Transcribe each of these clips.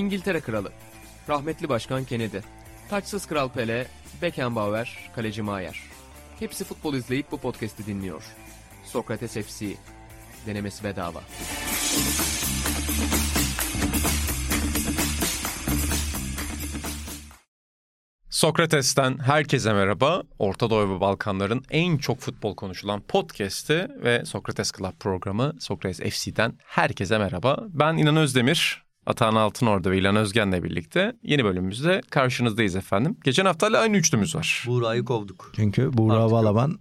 İngiltere Kralı, rahmetli Başkan Kennedy, taçsız Kral Pele, Beckenbauer, Kaleci Maier. Hepsi futbol izleyip bu podcast'i dinliyor. Sokrates FC, denemesi bedava. Sokrates'ten herkese merhaba. Orta Doğu ve Balkanların en çok futbol konuşulan podcast'i ve Sokrates Club programı Sokrates FC'den herkese merhaba. Ben İnan Özdemir, Atahan Altınordu ve İlan Özgen'le birlikte yeni bölümümüzde karşınızdayız efendim. Geçen hafta aynı üçlümüz var. Buğra'yı kovduk. Çünkü Buğra Artık Balaban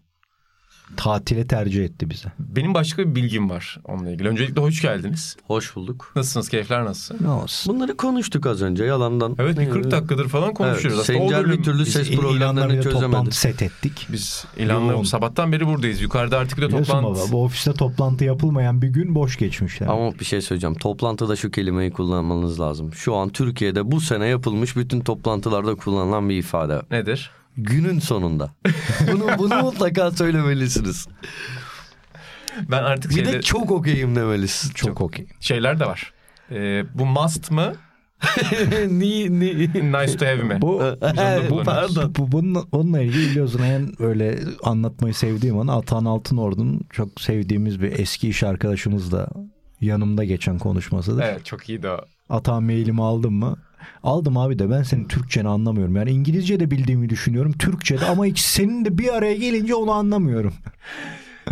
tatile tercih etti bize. Benim başka bir bilgim var onunla ilgili. Öncelikle hoş geldiniz. Hoş bulduk. Nasılsınız? Keyifler nasıl? Ne olsun. Bunları konuştuk az önce yalandan. Evet bir 40 dakikadır falan konuşuyoruz. Evet, Sencer bölüm bir türlü ses problemlerini çözemedi. set ettik. Biz ilanla sabahtan beri buradayız. Yukarıda artık bir de Biliyorsun toplantı. baba bu ofiste toplantı yapılmayan bir gün boş geçmiş. Yani. Ama bir şey söyleyeceğim. Toplantıda şu kelimeyi kullanmanız lazım. Şu an Türkiye'de bu sene yapılmış bütün toplantılarda kullanılan bir ifade. Nedir? Günün sonunda. bunu, bunu mutlaka söylemelisiniz. Ben artık Bir şeyde, de çok okeyim demelisiniz. Çok okey. şeyler de var. Ee, bu must mı? ni, ni. nice to have mi? Bu, bu pardon. bu bununla, onunla ilgili biliyorsun en öyle anlatmayı sevdiğim an Atan Altınordu'nun çok sevdiğimiz bir eski iş arkadaşımız da yanımda geçen konuşmasıdır. Evet çok iyiydi o. Atan mailimi aldın mı? Aldım abi de ben senin Türkçeni anlamıyorum. Yani İngilizce de bildiğimi düşünüyorum. Türkçe de ama hiç senin de bir araya gelince onu anlamıyorum.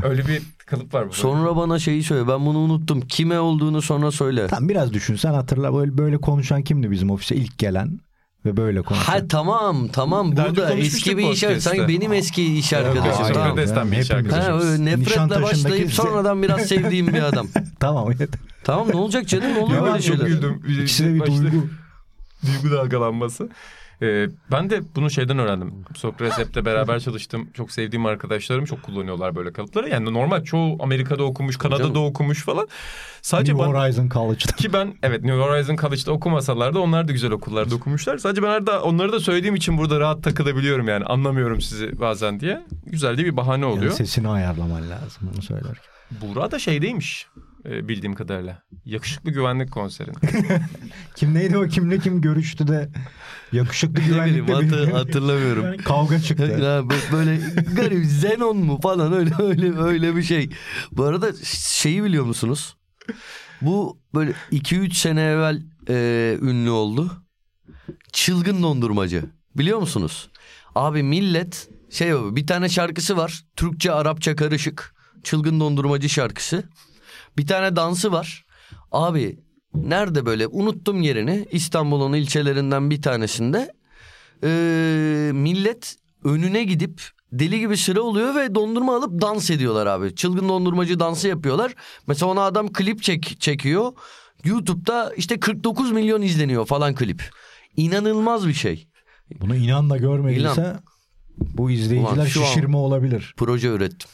Öyle bir kalıp var. bu. Sonra bana şeyi söyle. Ben bunu unuttum. Kime olduğunu sonra söyle. Tamam biraz düşün sen hatırla böyle, böyle konuşan kimdi bizim ofise ilk gelen ve böyle konuşan. Ha tamam tamam Daha burada eski bir iş podcast'te. sanki benim eski iş arkadaşım. Aa, tamam. Sokrates'ten bir iş Hepimiz. arkadaşımız. Ha, öyle nefretle başlayıp sonradan biraz sevdiğim bir adam. Tamam evet. Tamam ne olacak canım olur böyle çok şeyler. güldüm. İkisi de bir duygu. duygu dalgalanması. Ee, ben de bunu şeyden öğrendim. Sokrates hep'te beraber çalıştım. Çok sevdiğim arkadaşlarım çok kullanıyorlar böyle kalıpları. Yani normal çoğu Amerika'da okumuş, Kanada'da okumuş falan. Sadece New ben, Horizon College'da. ki ben evet New Horizon College'da okumasalar da onlar da güzel okullarda okumuşlar. Sadece ben arada onları da söylediğim için burada rahat takılabiliyorum yani. Anlamıyorum sizi bazen diye. Güzel de bir bahane oluyor. Yani sesini ayarlaman lazım onu söylerken. Buğra da şeydeymiş e, bildiğim kadarıyla. Yakışıklı güvenlik konserinde. Kim neydi o kimle kim görüştü de yakışıklı Ne bileyim güvenlikle hatır, hatırlamıyorum. kavga çıktı. Ya bö- böyle garip Zenon mu falan öyle öyle öyle bir şey. Bu arada şeyi biliyor musunuz? Bu böyle 2-3 sene evvel e, ünlü oldu. Çılgın dondurmacı. Biliyor musunuz? Abi millet şey bir tane şarkısı var. Türkçe Arapça karışık. Çılgın dondurmacı şarkısı. Bir tane dansı var. Abi nerede böyle unuttum yerini. İstanbul'un ilçelerinden bir tanesinde. Ee, millet önüne gidip deli gibi sıra oluyor ve dondurma alıp dans ediyorlar abi. Çılgın dondurmacı dansı yapıyorlar. Mesela ona adam klip çek çekiyor. YouTube'da işte 49 milyon izleniyor falan klip. İnanılmaz bir şey. Bunu inan da görmediyse İnan. bu izleyiciler Ulan an- şişirme olabilir. Proje ürettim.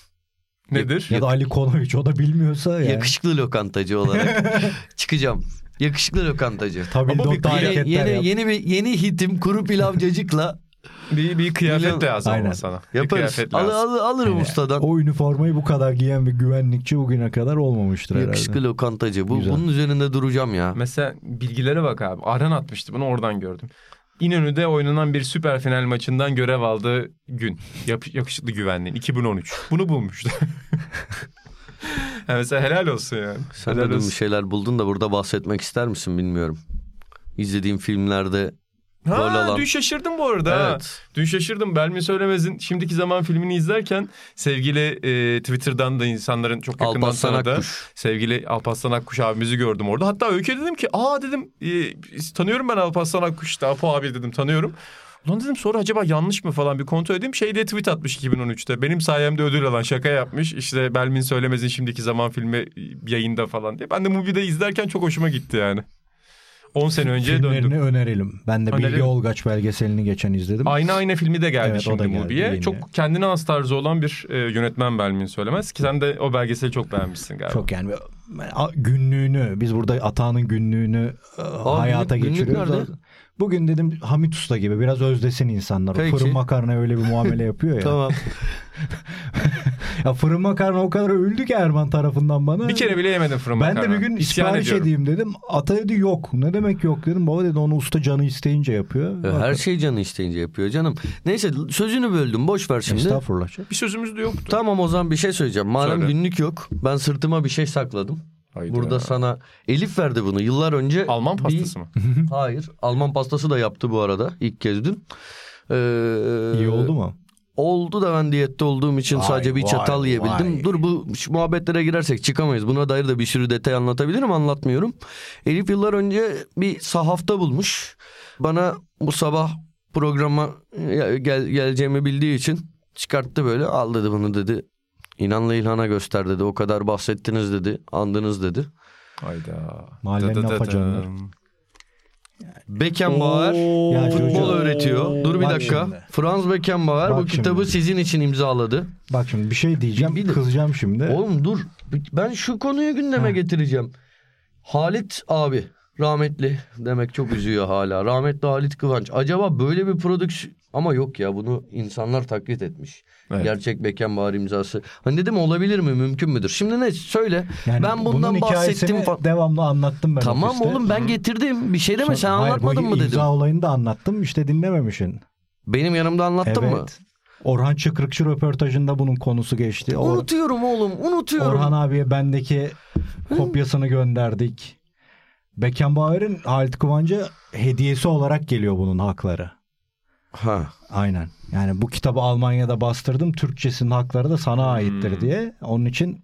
Nedir? Ya da Ali Konoviç o da bilmiyorsa yani. Yakışıklı lokantacı olarak çıkacağım. Yakışıklı lokantacı. Tabii Ama bir yeni- Yeni, yap. yeni bir yeni hitim kuru pilav cacıkla Bir, bir kıyafet Milyon- lazım ama Aynen. sana. Bir yaparız. kıyafet Al, lazım. al- alırım ustadan. O üniformayı bu kadar giyen bir güvenlikçi bugüne kadar olmamıştır Yakışıklı herhalde. lokantacı. Bu, Güzel. bunun üzerinde duracağım ya. Mesela bilgilere bak abi. Arhan atmıştı bunu oradan gördüm. İnönü'de oynanan bir süper final maçından görev aldığı gün. Yap- yakışıklı güvenliğin 2013. Bunu bulmuştu. yani mesela helal olsun yani. Sen helal de olsun. bir şeyler buldun da burada bahsetmek ister misin bilmiyorum. İzlediğim filmlerde rol Ha, alan. dün şaşırdım bu arada. Evet. Dün şaşırdım. Belmi Söylemez'in Şimdiki Zaman filmini izlerken sevgili e, Twitter'dan da insanların çok yakından Alparslan tanıdığı Akkuş. sevgili Alparslan Akkuş abimizi gördüm orada. Hatta Öykü dedim ki aa dedim e, tanıyorum ben Alparslan Akkuş işte Apo abi dedim tanıyorum. Ulan dedim sonra acaba yanlış mı falan bir kontrol edeyim. Şey diye tweet atmış 2013'te. Benim sayemde ödül alan şaka yapmış. İşte Belmin Söylemez'in Şimdiki Zaman filmi yayında falan diye. Ben de Mubi'de izlerken çok hoşuma gitti yani. 10 sene önceye Filmlerini döndüm. önerelim. Ben de Bilge Önerelim. Olgaç belgeselini geçen izledim. Ayna Ayna filmi de geldi Evet, o şimdi Mubi'ye. Çok kendine has tarzı olan bir e, yönetmen Belmin Söylemez. Ki sen de o belgeseli çok beğenmişsin galiba. Çok yani günlüğünü biz burada Atağan'ın günlüğünü e, hayata günlük- günlük geçiriyoruz. nerede? Bugün dedim Hamit Usta gibi biraz özdesin insanlar. O Peki. Fırın makarna öyle bir muamele yapıyor ya. Tamam. Ya fırın makarna o kadar öldü ki Erman tarafından bana. Bir kere bile yemedim fırın Ben makarna. de bir gün İsyan sipariş ediyorum. edeyim dedim. Ata dedi yok. Ne demek yok dedim. Baba dedi onu usta canı isteyince yapıyor. Ya Her şey canı isteyince yapıyor canım. Neyse sözünü böldüm boş ver şimdi. Estağfurullah. Bir sözümüz de yoktu. Tamam o zaman bir şey söyleyeceğim. Madem Söyle. günlük yok ben sırtıma bir şey sakladım. Hayda. Burada sana Elif verdi bunu yıllar önce. Alman bir- pastası mı? Hayır Alman pastası da yaptı bu arada ilk kez dün. Ee, İyi oldu mu? Oldu da ben diyette olduğum için Vay, sadece bir vay, çatal yiyebildim. vay. Dur bu şu muhabbetlere girersek çıkamayız. Buna dair de bir sürü detay anlatabilirim anlatmıyorum. Elif yıllar önce bir sahafta bulmuş. Bana bu sabah programa gel, geleceğimi bildiği için çıkarttı böyle. Al dedi bunu dedi. İnanla İlhan'a göster dedi. O kadar bahsettiniz dedi. Andınız dedi. Hayda. Mahallenin dım. Beckenbauer Ya futbol öğretiyor. Dur bir Bak dakika. şimdi. Franz Beckenbauer Bak bu kitabı şimdi. sizin için imzaladı. Bak şimdi bir şey diyeceğim. Bir- bir de- Kızacağım şimdi. Oğlum dur. Ben şu konuyu gündeme Ha. getireceğim. Halit abi rahmetli demek çok üzüyor hala. Rahmetli Halit Kıvanç. Acaba böyle bir prodüksiyon ama yok ya bunu insanlar taklit etmiş. Evet. Gerçek Beckenbauer imzası. Hani dedim olabilir mi mümkün müdür? Şimdi ne söyle. Yani ben bundan bahsettim falan. devamlı anlattım ben Tamam ofiste. oğlum ben getirdim. Bir şey deme Sonra- sen Hayır, anlatmadın mı dedim. imza olayını da anlattım işte dinlememişsin. Benim yanımda anlattın evet. mı? Orhan Çıkrıkçı röportajında bunun konusu geçti. Or- Unutuyorum oğlum unutuyorum. Orhan abiye bendeki kopyasını gönderdik. Beckenbauer'in Halit Kıvanç'a hediyesi olarak geliyor bunun hakları. Ha. Aynen. Yani bu kitabı Almanya'da bastırdım. Türkçesinin hakları da sana aittir diye. Onun için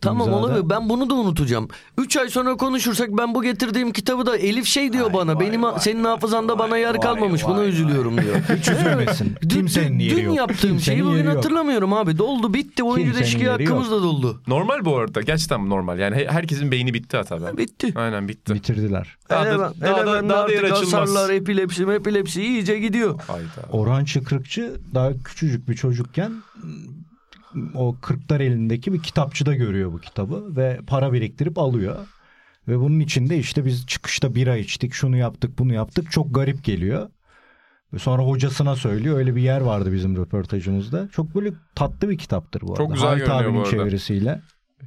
Tamam İmzada- olabilir. Ben bunu da unutacağım. Üç ay sonra konuşursak ben bu getirdiğim kitabı da Elif şey diyor Vay, bana. vay, Benim vay, senin hafızanda bana yer vay, kalmamış. Buna vay, üzülüyorum diyor. hiç üzülmesin. Dün, Kimsenin dün, yeri dün yok. yaptığım Kimsenin şeyi bugün yok. hatırlamıyorum abi. Doldu bitti. Oyuncu değişikliği hakkımız da doldu. Normal bu arada. Gerçekten normal. Yani he- herkesin beyni bitti hata ben. Bitti. Aynen bitti. bitirdiler. Daha da, daha da, Eleven'de daha da yer artık açılmaz. hasarlar, epilepsi, epilepsi iyice gidiyor. Hayda. Orhan Çıkrıkçı daha küçücük bir çocukken o kırklar elindeki bir kitapçıda görüyor bu kitabı ve para biriktirip alıyor. Ve bunun içinde işte biz çıkışta bira içtik, şunu yaptık, bunu yaptık. Çok garip geliyor. Sonra hocasına söylüyor. Öyle bir yer vardı bizim röportajımızda. Çok böyle tatlı bir kitaptır bu arada. Çok güzel Halit görünüyor bu abinin arada. çevirisiyle.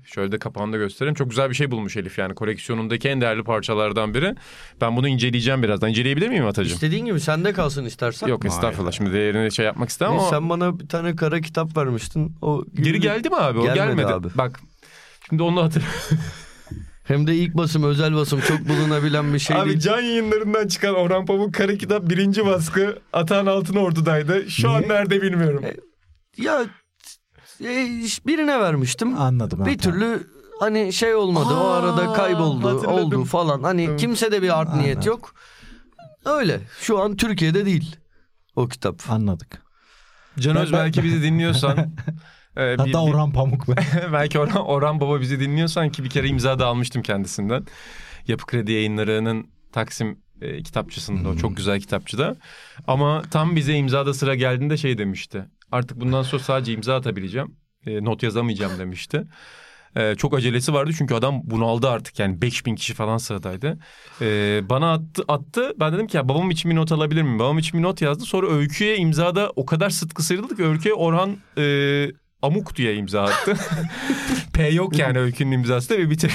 Şöyle de kapağını da göstereyim. Çok güzel bir şey bulmuş Elif yani. Koleksiyonundaki en değerli parçalardan biri. Ben bunu inceleyeceğim birazdan. İnceleyebilir miyim Atacığım? İstediğin gibi sende kalsın istersen. Yok estağfurullah. Şimdi değerini şey yapmak istemem ama... Sen bana bir tane kara kitap vermiştin. O Geri geldi mi abi? O Gelmedi gelmedi. abi. Bak. Şimdi onu hatırlıyorum. Hem de ilk basım özel basım çok bulunabilen bir şey Abi değil. can yayınlarından çıkan Orhan Pamuk Kara Kitap birinci baskı Atahan Altınordu'daydı. Şu an Niye? nerede bilmiyorum. Ya e, birine vermiştim. Anladım. bir türlü hani şey olmadı o Aa, arada kayboldu hatırladım. oldu falan. Hani Evet. kimse de bir art niyet Anladım. yok. Öyle. Şu an Türkiye'de değil o kitap. Anladık. Can Öz belki bizi dinliyorsan. e, bir- Hatta bir- Orhan Pamuk be. belki Orhan, Orhan Baba bizi dinliyorsan ki bir kere imza da almıştım kendisinden. Yapı Kredi yayınlarının Taksim e, kitapçısında o çok güzel kitapçıda. Ama tam bize imzada sıra geldiğinde şey demişti. Artık bundan sonra sadece imza atabileceğim. E, not yazamayacağım demişti. E, çok acelesi vardı çünkü adam bunaldı artık yani 5000 kişi falan sıradaydı. E, bana attı, attı ben dedim ki ya babam için bir not alabilir miyim? Babam için bir not yazdı sonra öyküye imzada o kadar sıtkı sıyrıldı ki öyküye Orhan e, Amuk diye imza attı. P yok yani öykünün imzası da ve bitir.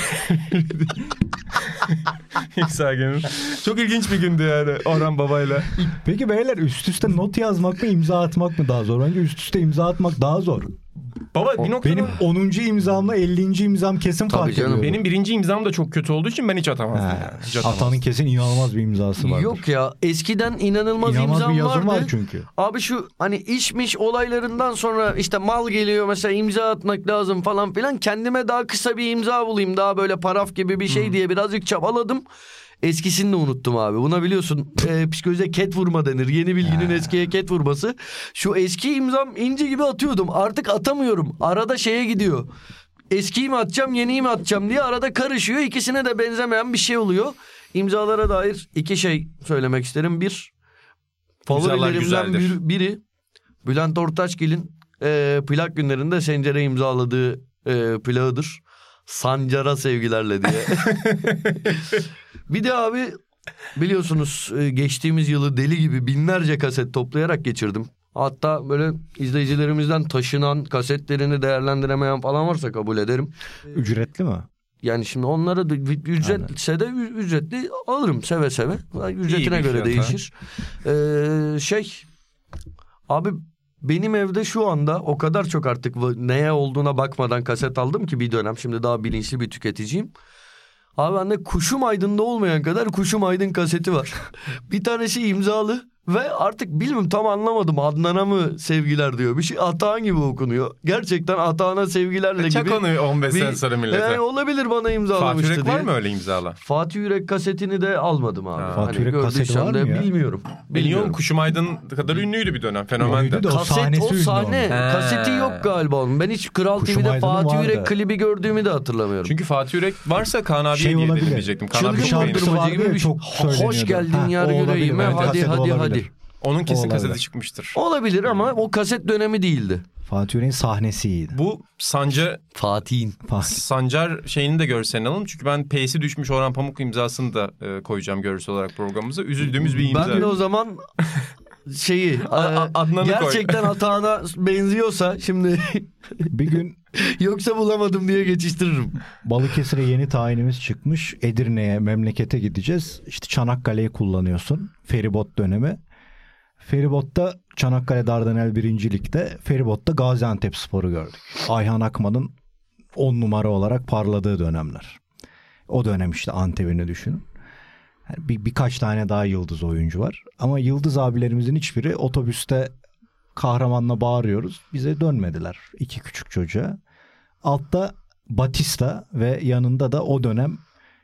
İmza günü. Çok ilginç bir gündü yani Orhan babayla. Peki beyler üst üste not yazmak mı imza atmak mı daha zor? Bence üst üste imza atmak daha zor. Baba bir noktada Benim 10. imzamla 50. imzam kesin Tabii fark canım. ediyor. benim birinci imzam da çok kötü olduğu için ben hiç atamazdım. He, yani. Hiç atamazdım. Atanın kesin inanılmaz bir imzası var. Yok ya eskiden inanılmaz, İnanılmaz imzam bir yazım vardı. var çünkü. Abi şu hani işmiş olaylarından sonra işte mal geliyor mesela imza atmak lazım falan filan. Kendime daha kısa bir imza bulayım daha böyle paraf gibi bir şey diye birazcık çabaladım. Eskisini de unuttum abi. Buna biliyorsun e, psikolojide ket vurma denir. Yeni bilginin eskiye ket vurması. Şu eski imzam inci gibi atıyordum. Artık atamıyorum. Arada şeye gidiyor. Eskiyi mi atacağım yeniyi mi atacağım diye arada karışıyor. İkisine de benzemeyen bir şey oluyor. İmzalara dair iki şey söylemek isterim. Bir favorilerimden bir- biri Bülent Ortaçgil'in e, plak günlerinde Sencer'e imzaladığı e, plağıdır. Sancara sevgilerle diye. bir de abi biliyorsunuz e, geçtiğimiz yılı deli gibi binlerce kaset toplayarak geçirdim. Hatta böyle izleyicilerimizden taşınan kasetlerini değerlendiremeyen falan varsa kabul ederim. Ücretli mi? Yani şimdi onlara da ücretse de ücretli alırım seve seve. Ücretine göre fiyat, değişir. Ee, şey abi benim evde şu anda o kadar çok artık neye olduğuna bakmadan kaset aldım ki bir dönem. Şimdi daha bilinçli bir tüketiciyim. Abi bende Kuşum Aydın'da olmayan kadar Kuşum Aydın kaseti var. bir tanesi imzalı ve artık bilmiyorum tam anlamadım Adnan'a mı sevgiler diyor. Bir şey Atahan gibi okunuyor. Gerçekten Atahan'a sevgilerle Çak gibi. onu 15 sene bir- sonra millete. Yani olabilir bana Fatih imzalamıştı Yürek diye. var mı öyle imzalar? Fatih Yürek kasetini de almadım abi. Ha. Fatih Yürek kaseti var mı ya? bilmiyorum. Biliyorum Bilmiyorum. Kuşum Aydın kadar ünlüydü bir dönem. Fenomendi. De o Kaset sahnesi o sahne. Kaseti yok galiba onun. Ben hiç Kral Kuşum TV'de Aydın'ın Fatih vardı. Yürek klibi gördüğümü de hatırlamıyorum. Çünkü Fatih Yürek varsa Kaan abiye Şey diye olabilir. diyecektim. Kaan abi şarkısı vardı ya, şey. çok Hoş geldin yar yüreğime hadi kaset hadi olabilir. hadi. Onun kesin Olabilir. kaseti çıkmıştır. Olabilir ama o kaset dönemi değildi. Fatih Yürek'in sahnesiydi. Bu Sancar Fatih'in. Fatih. Sancar şeyini de görsen alalım. Çünkü ben P'si düşmüş Orhan Pamuk imzasını da e, koyacağım görsel olarak programımıza. Üzüldüğümüz bir imza. Ben de o zaman şeyi A- e, A- Adnan'ı koy. gerçekten Atağan'a benziyorsa şimdi Bir gün yoksa bulamadım diye geçiştiririm. Balıkesir'e yeni tayinimiz çıkmış. Edirne'ye memlekete gideceğiz. İşte Çanakkale'yi kullanıyorsun. Feribot dönemi. Feribotta Çanakkale Dardanel birincilikte Feribot'ta Gaziantep Spor'u gördük. Ayhan Akman'ın 10 numara olarak parladığı dönemler. O dönem işte Antep'ini düşünün. Yani bir, birkaç tane daha yıldız oyuncu var. Ama yıldız abilerimizin hiçbiri otobüste kahramanla bağırıyoruz. Bize dönmediler. iki küçük çocuğa. Altta Batista ve yanında da o dönem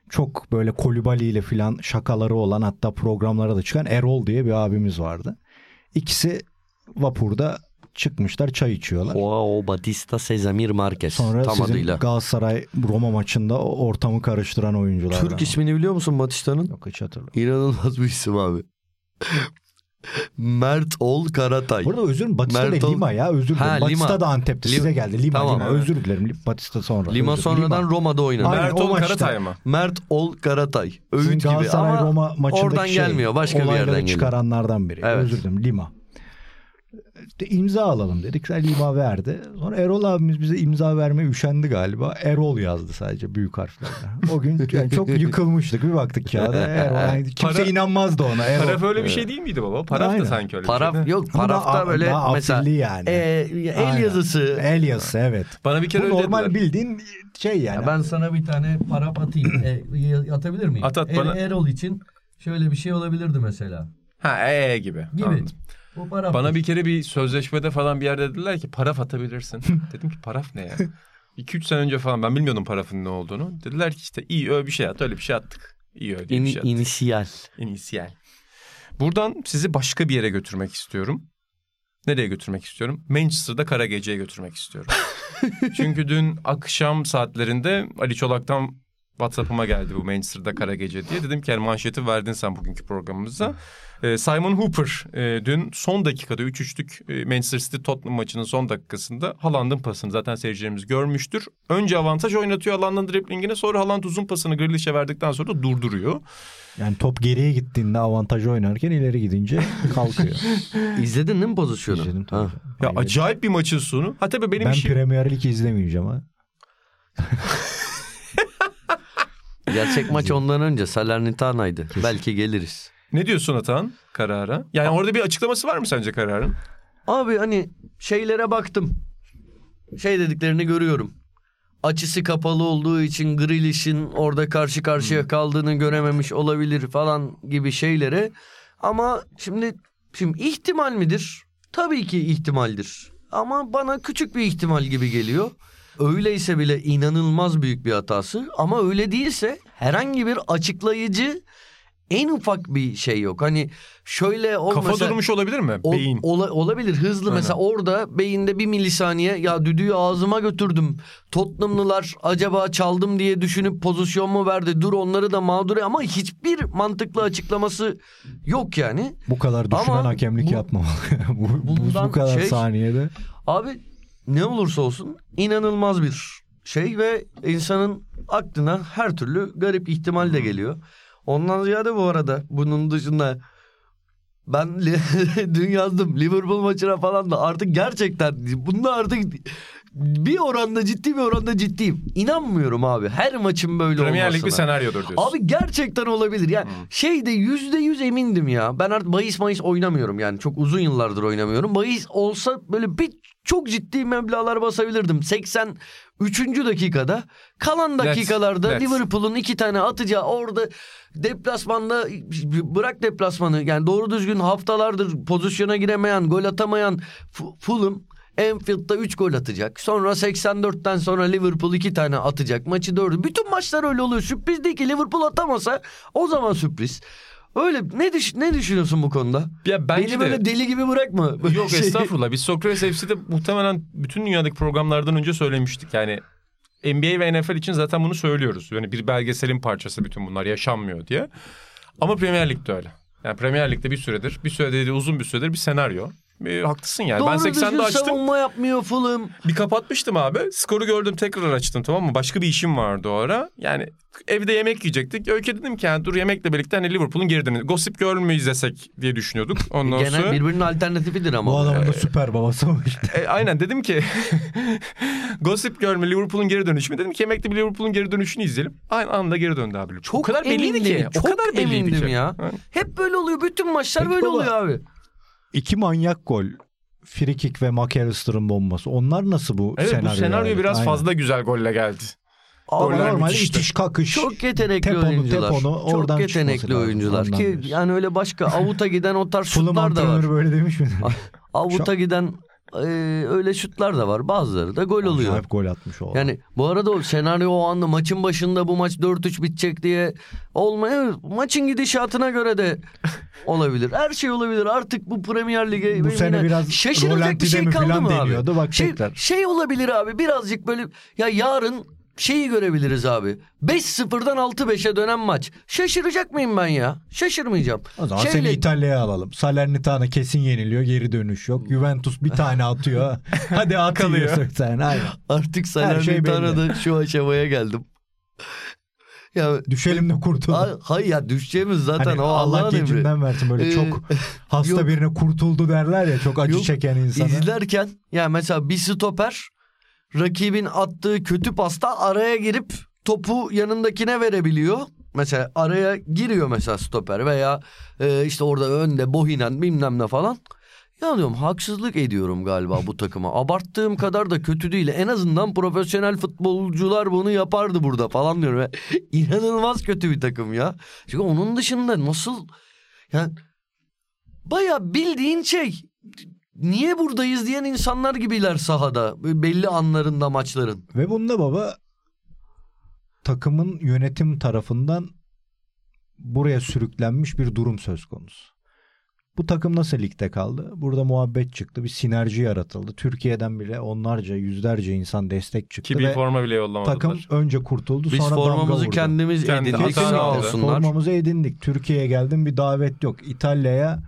çok böyle Kolibali ile filan şakaları olan hatta programlara da çıkan Erol diye bir abimiz vardı. İkisi vapurda çıkmışlar çay içiyorlar. O, o Batista Sezamir Marquez Sonra tam sizin adıyla. Galatasaray Roma maçında ortamı karıştıran oyunculardan. Türk ismini biliyor musun Batista'nın? Yok hiç hatırlamıyorum. İnanılmaz bir isim abi. Mert Ol Karatay. Burada özür dilerim. Batista Mert de ol- Lima ya özür dilerim. Ha, Batista Lima. da Antep'te Lim- size geldi. Lima Tamam, Lima evet. özür dilerim. Batista sonra. Lima özür- sonradan Lima. Roma'da oynadı. Aynen, Mert Ol. Karatay mı? Mert Ol Karatay. Öğüt gibi Galatasaray ama Roma oradan şey, gelmiyor. Başka bir yerden geliyor. çıkaranlardan biri. Evet. Özür dilerim Lima. İşte imza alalım dedik. Sen Lima verdi. Sonra Erol abimiz bize imza vermeye üşendi galiba. Erol yazdı sadece büyük harflerle. O gün yani çok yıkılmıştık. Bir baktık kağıda Erol. Yani kimse Para- inanmazdı ona. Erol. Paraf öyle bir şey değil miydi baba? Paraf Aynen. da sanki öyle bir Paraf şeydi. yok. Ama Parafta daha- böyle daha mesela yani. e, el Aynen. yazısı. El yazısı evet. Bana bir kere Bu öyle normal dediler. bildiğin şey yani. Ya ben sana bir tane parap atayım. E, atabilir miyim? At, at Er- bana. Erol için şöyle bir şey olabilirdi mesela. Ha ee gibi. Gibi. Anladım. Bu parap. Bana bir kere bir sözleşmede falan bir yerde dediler ki paraf atabilirsin. Dedim ki paraf ne ya? 2-3 sene önce falan ben bilmiyordum parafın ne olduğunu. Dediler ki işte iyi öyle bir şey at öyle bir şey attık. İyi öyle bir şey attık. inisiyal. İnisiyal. Buradan sizi başka bir yere götürmek istiyorum. Nereye götürmek istiyorum? Manchester'da Kara Gece'ye götürmek istiyorum. Çünkü dün akşam saatlerinde Ali Çolak'tan WhatsApp'ıma geldi bu Manchester'da Kara Gece diye. Dedim ki yani manşeti verdin sen bugünkü programımıza. Ee, Simon Hooper e, dün son dakikada 3-3'lük e, Manchester City Tottenham maçının son dakikasında Haaland'ın pasını zaten seyircilerimiz görmüştür. Önce avantaj oynatıyor Haaland'ın driblingine sonra Haaland uzun pasını Grealish'e verdikten sonra da durduruyor. Yani top geriye gittiğinde avantajı oynarken ileri gidince kalkıyor. İzledin değil mi pozisyonu? İzledim tabii. Ha. Ya Aynen. acayip bir maçın sonu. Ha tabii benim ben işim... Premier Lig izlemeyeceğim ha. Gerçek maç ondan önce Salernitana'ydı. Belki geliriz. Ne diyorsun Atan karara? Yani orada bir açıklaması var mı sence kararın? Abi hani şeylere baktım. Şey dediklerini görüyorum. Açısı kapalı olduğu için Grealish'in orada karşı karşıya kaldığını görememiş olabilir falan gibi şeylere. Ama şimdi şimdi ihtimal midir? Tabii ki ihtimaldir. Ama bana küçük bir ihtimal gibi geliyor. Öyleyse bile inanılmaz büyük bir hatası ama öyle değilse herhangi bir açıklayıcı en ufak bir şey yok. Hani şöyle olmasa... Kafa durmuş olabilir mi? Ol- Beyin. ola- olabilir hızlı Aynen. mesela orada beyinde bir milisaniye ya düdüğü ağzıma götürdüm. Tottenhamlılar acaba çaldım diye düşünüp pozisyon mu verdi? Dur onları da mağdur ama hiçbir mantıklı açıklaması yok yani. Bu kadar düşünen Ama hakemlik bu- yapmamalı. bu, bu, bu kadar şey- saniyede. Abi ne olursa olsun inanılmaz bir şey ve insanın aklına her türlü garip ihtimal de geliyor. Ondan ziyade bu arada bunun dışında ben dün yazdım Liverpool maçına falan da artık gerçekten bunda artık bir oranda ciddi bir oranda ciddiyim. İnanmıyorum abi. Her maçın böyle Premier Lig bir olmasına. senaryodur diyorsun. Abi gerçekten olabilir. Yani şeyde yüzde yüz emindim ya. Ben artık bahis mayıs oynamıyorum yani. Çok uzun yıllardır oynamıyorum. Bahis olsa böyle bir çok ciddi meblağlar basabilirdim. 83. dakikada kalan dakikalarda. Liverpool'un iki tane atacağı orada deplasmanda bırak deplasmanı yani doğru düzgün haftalardır pozisyona giremeyen gol atamayan Fu- Fulham Anfield'da 3 gol atacak. Sonra 84'ten sonra Liverpool 2 tane atacak. Maçı 4. Bütün maçlar öyle oluyor. Sürpriz değil ki Liverpool atamasa o zaman sürpriz. Öyle ne düş ne düşünüyorsun bu konuda? Ya bence Beni de- böyle deli gibi bırakma. Böyle Yok şey- estağfurullah. Biz Sokrates FC'de muhtemelen bütün dünyadaki programlardan önce söylemiştik. Yani NBA ve NFL için zaten bunu söylüyoruz. Yani bir belgeselin parçası bütün bunlar yaşanmıyor diye. Ama Premier Lig'de öyle. Yani Premier Lig'de bir süredir, bir süredir uzun bir süredir bir senaryo. Bir, haklısın yani. Doğru ben düzgün 80'de açtım. savunma yapmıyor Fulham. Bir kapatmıştım abi. Skoru gördüm tekrar açtım tamam mı? Başka bir işim vardı o ara. Yani evde yemek yiyecektik. Öykü dedim ki yani dur yemekle birlikte hani Liverpool'un geri dönüşü. Gossip Girl mü izlesek diye düşünüyorduk. Ondan Genel sonra... birbirinin alternatifidir ama. Bu adamın da süper babası var işte. E, aynen dedim ki Gossip Girl mü Liverpool'un geri dönüşü mü? Dedim ki yemekte bir Liverpool'un geri dönüşünü izleyelim. Aynı anda geri döndü abi. Çok o kadar belliydi emindim, ki. Çok o kadar belliydi emindim ki. ya. Ha. Hep böyle oluyor. Bütün maçlar Peki böyle baba, oluyor abi. İki manyak gol. Frikik ve McAllister'ın bombası. Onlar nasıl bu Evet senaryo? bu senaryo biraz Aynen. fazla güzel golle geldi. Ama normal itiş kakış. Çok yetenekli Teponu, oyuncular. teponu oradan Çok yetenekli çıkması lazım. oyuncular ki yani öyle başka avuta giden o tarz şutlar da var. böyle demiş mi? Avuta giden e, öyle şutlar da var. Bazıları da gol oluyor. Acayip gol atmış o. Yani bu arada o senaryo o anda maçın başında bu maç 4-3 bitecek diye olmaya maçın gidişatına göre de olabilir. Her şey olabilir. Artık bu Premier Lig'e Bu sene biraz şaşırılacak bir şey kaldı mı abi? deniyordu. Bak şey, tekrar. şey olabilir abi birazcık böyle ya yarın şeyi görebiliriz abi. 5-0'dan 6-5'e dönen maç. Şaşıracak mıyım ben ya? Şaşırmayacağım. O zaman Şeyle- seni İtalya'ya alalım. Salernitana kesin yeniliyor. Geri dönüş yok. Juventus bir tane atıyor. Hadi at Kalıyor. yiyorsun sen. Aynen. Artık Her şey şu aşamaya geldim. Ya Düşelim de kurtulalım. Ha- Hayır ya düşeceğimiz zaten Hani o Allah emri. gecinden versin böyle Ee, çok hasta yok. birine kurtuldu derler ya çok acı Yok, çeken insana. İzlerken ya mesela bir stoper rakibin attığı kötü pasta araya girip topu yanındakine verebiliyor. Mesela araya giriyor mesela stoper veya e, işte orada önde bohinen bilmem ne falan. Ya diyorum haksızlık ediyorum galiba bu takıma. Abarttığım kadar da kötü değil. En azından profesyonel futbolcular bunu yapardı burada falan diyorum. Ve inanılmaz kötü bir takım ya. Çünkü onun dışında nasıl yani baya bildiğin şey niye buradayız diyen insanlar gibiler sahada belli anlarında maçların. Ve bunda baba takımın yönetim tarafından buraya sürüklenmiş bir durum söz konusu. Bu takım nasıl ligde kaldı? Burada muhabbet çıktı. Bir sinerji yaratıldı. Türkiye'den bile onlarca, yüzlerce insan destek çıktı Ki bir forma bile yollamadılar. takım önce kurtuldu Biz sonra damga formamızı vurdu. kendimiz Kendi edindik hatamız sağ olsunlar. Formamızı edindik. Türkiye'ye geldim bir davet yok. İtalya'ya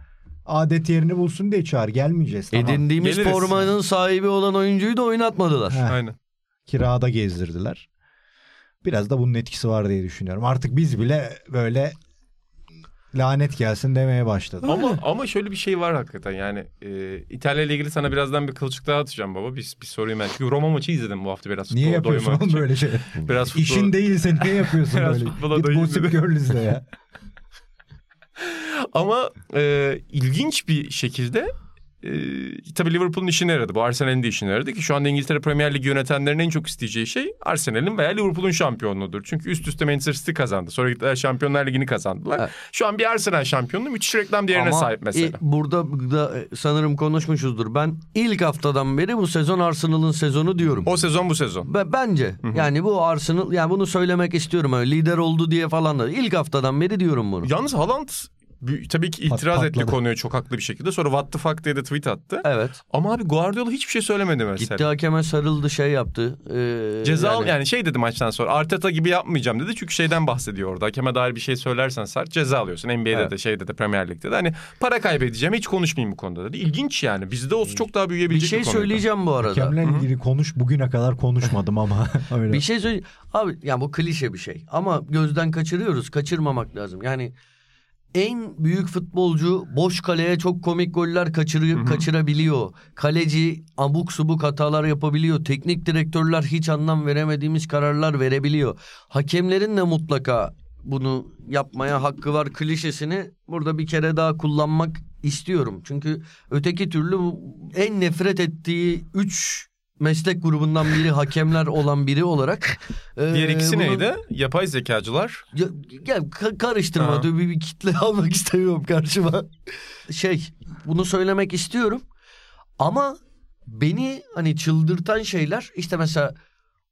adet yerini bulsun diye çağır. Gelmeyeceğiz. Tamam. Edindiğimiz Geliriz. formanın sahibi olan oyuncuyu da oynatmadılar. Heh, Aynen. kirada gezdirdiler. Biraz da bunun etkisi var diye düşünüyorum. Artık biz bile böyle lanet gelsin demeye başladık. Ama ama şöyle bir şey var hakikaten yani e, İtalya ile ilgili sana birazdan bir kılçık daha atacağım baba. Bir, bir sorayım ben. Çünkü Roma maçı izledim bu hafta biraz. Niye yapıyorsun oğlum böyle şey? Biraz futbol... İşin değilse niye yapıyorsun Biraz böyle? Git Gossip. Girl izle ya. Ama e, ilginç bir şekilde e, tabii Liverpool'un işine yaradı. Bu Arsenal'in de işine yaradı ki şu anda İngiltere Premier Ligi yönetenlerin en çok isteyeceği şey Arsenal'in veya Liverpool'un şampiyonluğudur. Çünkü üst üste Manchester City kazandı. Sonra gittiler Şampiyonlar Ligi'ni kazandılar. Evet. Şu an bir Arsenal şampiyonluğu müthiş reklam değerine Ama sahip mesela. i- burada da e, sanırım konuşmuşuzdur. Ben ilk haftadan beri bu sezon Arsenal'ın sezonu diyorum. O sezon bu sezon. Be- bence yani bu Arsenal yani bunu söylemek istiyorum öyle lider oldu diye falan da ilk haftadan beri diyorum bunu. Yalnız Haaland tabii ki itiraz Pat- etti konuya çok haklı bir şekilde. Sonra what the fuck diye de tweet attı. Evet. Ama abi Guardiola hiçbir şey söylemedi mesela. Gitti hakeme sarıldı şey yaptı. Ee, Ceza yani- yani... şey dedi maçtan sonra Arteta gibi yapmayacağım dedi. Çünkü şeyden bahsediyor orada. Hakeme dair bir şey söylersen sert ceza alıyorsun. NBA'de Evet. de şeyde de Premier Lig'de de. Hani para kaybedeceğim hiç konuşmayayım bu konuda dedi. İlginç yani. Bizde olsa çok daha bir büyüyebilecek bir, şey konuydu. söyleyeceğim bu arada. Hakemle ilgili konuş bugüne kadar konuşmadım ama öyle. Bir şey söyle. Abi yani bu klişe bir şey. Ama gözden kaçırıyoruz. Kaçırmamak lazım. Yani en büyük futbolcu boş kaleye çok komik goller kaçırı, kaçırabiliyor. Kaleci abuk subuk hatalar yapabiliyor. Teknik direktörler hiç anlam veremediğimiz kararlar verebiliyor. Hakemlerin de mutlaka bunu yapmaya hakkı var klişesini burada bir kere daha kullanmak istiyorum. Çünkü öteki türlü en nefret ettiği 3 meslek grubundan biri hakemler olan biri olarak. e, Diğer ikisi bunu- neydi? Yapay zekacılar. ya, ya ka- karıştırma Ha. bir, bir kitle almak istemiyorum karşıma. Şey bunu söylemek istiyorum ama beni hani çıldırtan şeyler işte mesela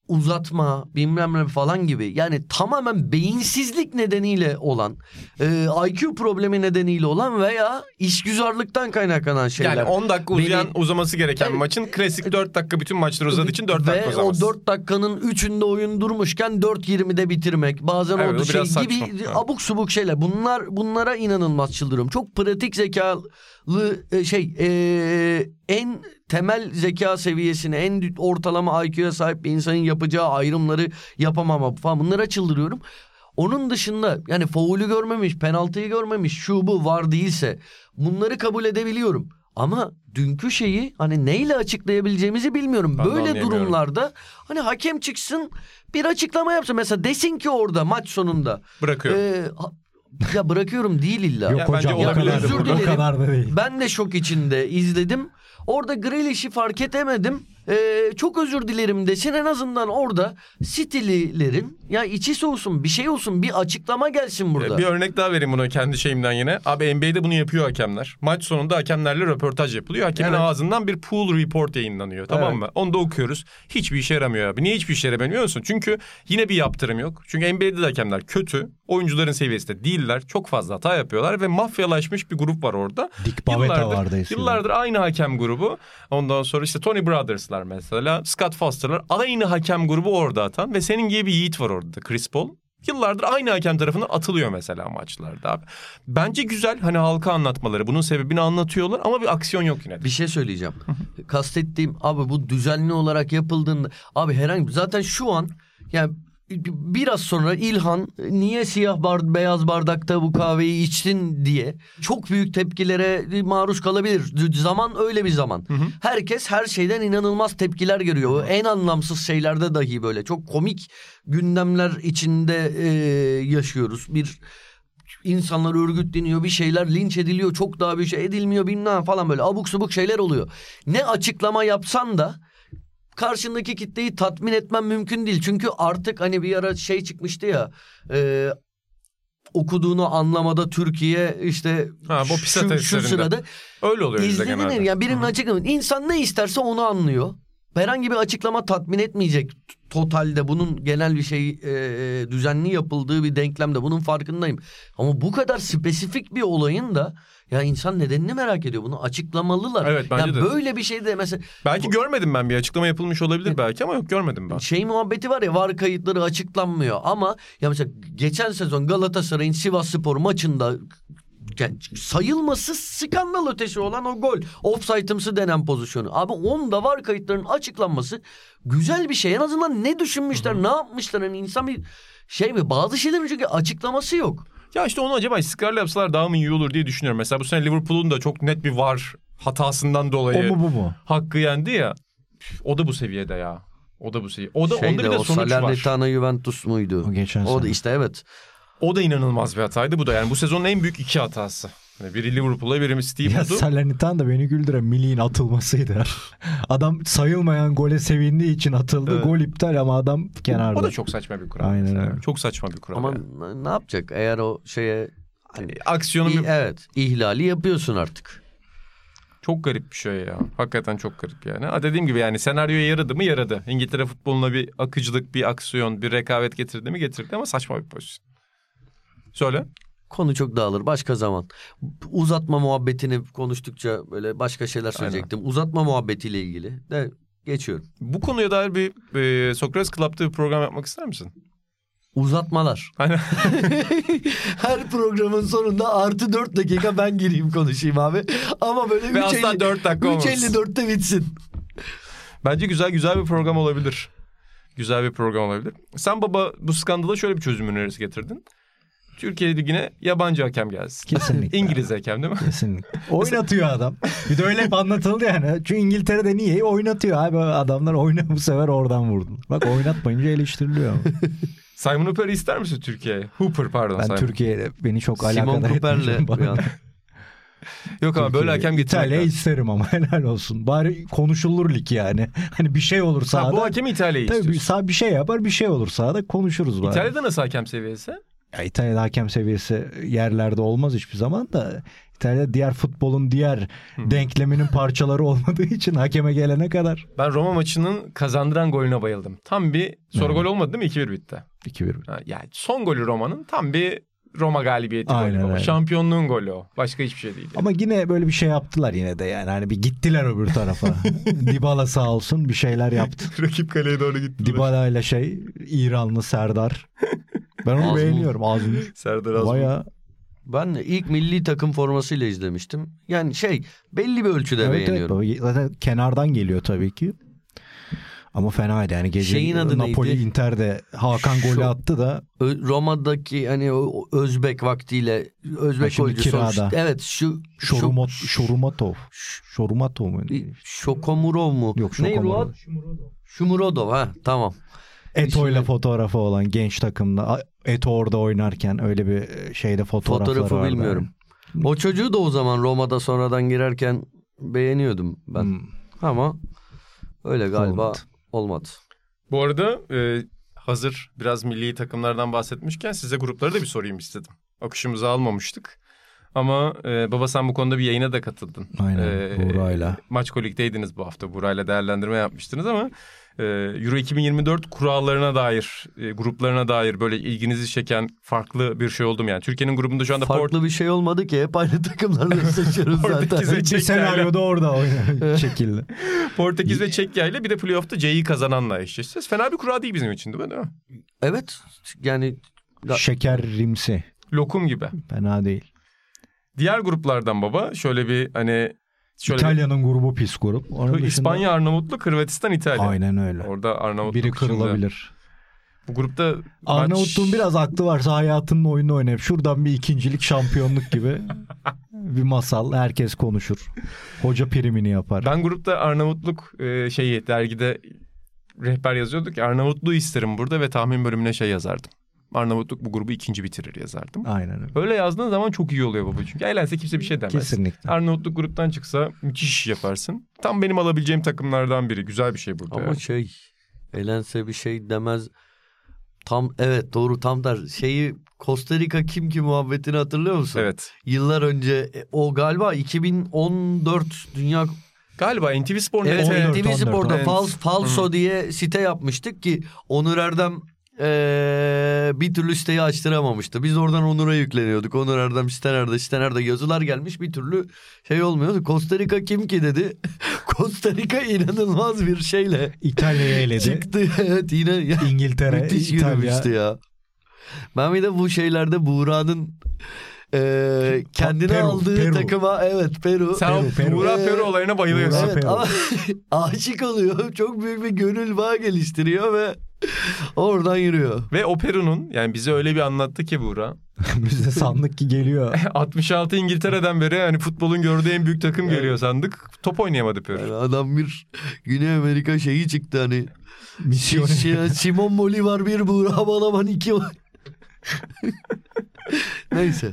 uzatma bilmem ne falan gibi yani tamamen beyinsizlik nedeniyle olan e, IQ problemi nedeniyle olan veya işgüzarlıktan kaynaklanan şeyler. Yani 10 dakika uzayan Beni- uzaması gereken Evet. maçın klasik 4 dakika bütün maçlar uzadığı için 4 dakika Ve uzamaz. o 4 dakikanın 3'ünde oyun durmuşken 4.20'de bitirmek. Bazen Evet, o şey saçma. gibi Evet. abuk subuk şeyler. Bunlar bunlara inanılmaz çıldırıyorum. Çok pratik zekalı e, şey e, en temel zeka seviyesine en ortalama IQ'ya sahip bir insanın yapacağı ayrımları yapamama falan bunlara çıldırıyorum. Onun dışında yani faulü görmemiş, penaltıyı görmemiş, şu bu var değilse bunları kabul edebiliyorum. Ama dünkü şeyi hani neyle açıklayabileceğimizi bilmiyorum. Ben Böyle durumlarda hani hakem çıksın bir açıklama yapsın. Mesela desin ki orada maç sonunda. Bırakıyor. e, ya bırakıyorum değil illa. Yok Ya hocam o kadar, da- burada. o kadar da değil. Ben de şok içinde izledim. Orada Grealish'i fark edemedim. Ee, çok özür dilerim desin en azından orada City'lilerin ya içi soğusun bir şey olsun bir açıklama gelsin burada. Ee, Bir örnek daha vereyim buna kendi şeyimden yine. Abi NBA'de bunu yapıyor hakemler. Maç sonunda hakemlerle röportaj yapılıyor. Hakemin Evet. ağzından bir pool report yayınlanıyor. Tamam Evet. mı? Onu da okuyoruz. Hiçbir işe yaramıyor abi. Niye hiçbir işe yaramıyor musun? Çünkü yine bir yaptırım yok. Çünkü NBA'de de hakemler kötü. Oyuncuların seviyesinde değiller. Çok fazla hata yapıyorlar ve mafyalaşmış bir grup var orada. Dick Bavetta Yıllardır- vardı. Yıllardır aynı hakem grubu. Ondan sonra işte Tony Brothers'lar mesela. Scott Foster'lar. Aynı hakem grubu orada atan. Ve senin gibi bir yiğit var orada. Chris Paul. Yıllardır aynı hakem tarafından atılıyor mesela maçlarda abi. Bence güzel hani halka anlatmaları. Bunun sebebini anlatıyorlar ama bir aksiyon yok yine de. Bir şey söyleyeceğim. Kastettiğim abi bu düzenli olarak yapıldığında abi herhangi zaten şu an yani biraz sonra İlhan niye siyah bar, beyaz bardakta bu kahveyi içtin diye çok büyük tepkilere maruz kalabilir. Zaman öyle bir zaman. Herkes her şeyden inanılmaz tepkiler görüyor. En anlamsız şeylerde dahi böyle çok komik gündemler içinde e, yaşıyoruz. Bir insanlar örgütleniyor bir şeyler linç ediliyor çok daha bir şey edilmiyor bilmem falan böyle abuk subuk şeyler oluyor. Ne açıklama yapsan da karşındaki kitleyi tatmin etmen mümkün değil. Çünkü artık hani bir ara şey çıkmıştı ya e, okuduğunu anlamada Türkiye işte Ha, bu şu, şu sırada Öyle oluyor bizde İzlediğin genelde. yani birinin açıklaması. İnsan ne isterse onu anlıyor. Herhangi bir açıklama tatmin etmeyecek totalde bunun genel bir şey e, düzenli yapıldığı bir denklemde bunun farkındayım. Ama bu kadar spesifik bir olayın da ya insan nedenini merak ediyor. Bunu açıklamalılar. Evet, bence Ya de. Böyle bir şey de mesela Belki görmedim ben bir açıklama yapılmış olabilir belki ama yok görmedim ben. şey muhabbeti var ya var kayıtları açıklanmıyor ama ya mesela geçen sezon Galatasaray'ın Sivas Spor maçında yani sayılması skandal ötesi olan o gol. Offside'ımsı denen pozisyonu. Abi onda var kayıtların açıklanması güzel bir şey. En azından ne düşünmüşler, ne yapmışlar. Hani insan bir şey mi? Bazı şeylerin çünkü açıklaması yok. Ya işte onu acaba istikrarlı yapsalar daha mı iyi olur diye düşünüyorum. Mesela bu sene Liverpool'un da çok net bir var hatasından O dolayı mu bu mu? hakkı yendi ya. O da bu seviyede ya. O da bu seviye. O da onda Şeyde, bir de o sonuç var. Salernitana Juventus muydu? O geçen O da sene. işte evet. O da inanılmaz bir hataydı bu da. Yani bu sezonun en büyük iki hatası. Yani biri Liverpool'a biri Steve Ya. Salernitana da beni güldüren Milli'nin atılmasıydı. Adam sayılmayan gole sevindiği için atıldı. Evet. Gol iptal ama adam kenarda. O da çok saçma bir kural. Aynen mesela. öyle. Çok saçma bir kural. Ama yani. ne yapacak eğer o şeye hani Aksiyonu bir- evet ihlali yapıyorsun artık. çok garip bir şey ya. Hakikaten çok garip yani. Ha dediğim gibi yani senaryoya yaradı mı yaradı. İngiltere futboluna bir akıcılık, bir aksiyon, bir rekabet getirdi mi getirdi ama saçma bir pozisyon. Söyle. Konu çok dağılır başka zaman. Uzatma muhabbetini konuştukça böyle başka şeyler söyleyecektim. Uzatma muhabbetiyle ilgili de geçiyorum. Bu konuya dair bir e, Sokrates Club'da bir program yapmak ister misin? Uzatmalar. Aynen. Her programın sonunda artı dört dakika ben gireyim konuşayım abi. Ama böyle Ve asla dört dakika olmasın. 3.54'te bitsin. Bence güzel güzel bir program olabilir. Güzel bir program olabilir. Sen baba bu skandala şöyle bir çözüm önerisi getirdin. Türkiye Ligi'ne yabancı hakem gelsin. Kesinlikle. İngiliz hakem değil mi? Kesinlikle. Oynatıyor adam. Bir de öyle hep anlatıldı yani. Çünkü İngiltere'de niye? Oynatıyor abi. Adamlar oyna bu sefer oradan vurdun. Bak oynatmayınca eleştiriliyor. ama. Simon Hooper'ı ister misin Türkiye'ye? Hooper pardon. Ben Simon. Beni çok Simon alakadar Cooper'le etmeyeceğim. Yok ama böyle hakem getirmek İtalya'yı lazım. isterim ama helal olsun. Bari konuşulur lig yani. Hani bir şey olur Ha, sahada. bu hakemi İtalya'yı Tabii bir, istiyorsun. sağ bir şey yapar bir şey olur sahada konuşuruz bari. İtalya'da nasıl hakem seviyesi? Ya İtalya'da hakem seviyesi yerlerde olmaz hiçbir zaman da İtalya'da diğer futbolun diğer denkleminin parçaları olmadığı için hakeme gelene kadar Ben Roma maçının kazandıran golüne bayıldım. Tam bir Evet. gol olmadı değil mi? 2-1 bitti. 2-1. Ha, yani son golü Roma'nın tam bir Roma galibiyeti Aynen golü öyle. Şampiyonluğun golü o. Başka hiçbir şey değil. Ama yine böyle bir şey yaptılar yine de yani hani bir gittiler öbür tarafa. Dybala sağ olsun bir şeyler yaptı. Rakip kaleye doğru gitti. Dybala ile şey İranlı Serdar. Ben onu beğeniyorum Azmun. Serdar Azmun. Baya Ben de ilk milli takım formasıyla izlemiştim. Yani şey belli bir ölçüde evet, evet, beğeniyorum. baba. zaten kenardan geliyor tabii ki. Ama fenaydı yani gece Şeyin adı Napoli neydi? Inter'de Hakan Şu- golü attı da Roma'daki hani Özbek vaktiyle Özbek oyuncusu. kirada. Evet şu Şorumot, şu, Şorumatov. Şorumatov mu? Şokomurov mu? Yok. Ruat? Şumurodov ha tamam. Eto ile İsmi- fotoğrafı olan genç takımda. Eto orada oynarken öyle bir şeyde fotoğrafları Fotoğrafı vardı. bilmiyorum. O çocuğu da o zaman Roma'da sonradan girerken beğeniyordum ben. Hmm. Ama öyle galiba Olmadı. olmadı. Bu arada e, hazır biraz milli takımlardan bahsetmişken size grupları da bir sorayım istedim. Akışımızı almamıştık. Ama e, baba sen bu konuda bir yayına da katıldın. Aynen, Buğra'yla. Maç Kolik'teydiniz bu hafta. Burayla değerlendirme yapmıştınız ama e, Euro 2024 kurallarına dair, e, gruplarına dair böyle ilginizi çeken farklı bir şey oldu mu? Yani Türkiye'nin grubunda şu anda Farklı bir şey olmadı ki hep aynı takımlarla seçiyoruz zaten. Portekiz ve Çekya senaryoda orada çekildi. Portekiz ve Çekya ile bir de playoff'ta C'yi kazananla eşleşeceğiz. Fena bir kura değil bizim için değil mi? Evet yani Ya- Şeker rimsi. Lokum gibi. Fena değil. Diğer gruplardan baba şöyle bir hani şöyle İtalya'nın grubu pis grup. Onun dışında- İspanya, Arnavutluk, Hırvatistan, İtalya. Aynen öyle. Orada Arnavutluk Biri içinde. kırılabilir. Bu grupta Arnavutluğun maç- biraz aklı varsa hayatının oyunu oynayıp şuradan bir ikincilik şampiyonluk gibi bir masal. Herkes konuşur. Hoca primini yapar. Ben grupta Arnavutluk e, şeyi dergide rehber yazıyorduk ya Arnavutluğu isterim burada ve tahmin bölümüne şey yazardım. Arnavutluk bu grubu ikinci bitirir yazardım. Aynen öyle. Öyle yazdığın zaman çok iyi oluyor baba çünkü eğlense kimse bir şey demez. Kesinlikle. Arnavutluk gruptan çıksa müthiş iş yaparsın. Tam benim alabileceğim takımlardan biri. Güzel bir şey burada. ama yani. şey elense bir şey demez. Tam evet doğru tam der. Şeyi Costa Rica kim ki muhabbetini hatırlıyor musun? Evet. Yıllar önce e, o galiba 2014 Dünya Galiba NTV Spor Evet, Net'e- 14, TV Spor'da 14, Fals, Falso diye site yapmıştık ki Onur Erdem eee, bir türlü siteyi açtıramamıştı. Biz oradan Onur'a yükleniyorduk. Onur Erdem site nerede site nerede yazılar gelmiş bir türlü şey olmuyordu. Costa Rica kim ki dedi. Costa Rica inanılmaz bir şeyle İtalya'yı eledi. çıktı. evet yine ya, İngiltere, müthiş İtalya. ya. Ben bir de bu şeylerde Buğra'nın eee, kendine Peru, aldığı Peru. takıma evet Peru. Sen Peru, Peru. Buğra Peru olayına bayılıyorsun. Evet Peru. ama aşık oluyor. Çok büyük bir gönül bağı geliştiriyor ve oradan yürüyor. Ve o Peru'nun yani bize öyle bir anlattı ki Buğra. Biz de sandık ki geliyor. 66 İngiltere'den beri hani futbolun gördüğü en büyük takım geliyor sandık. Top oynayamadı Peru. Yani adam bir Güney Amerika şeyi çıktı hani. Misyon. Şey- Simon Bolivar bir Buğra Balaban iki var. Neyse.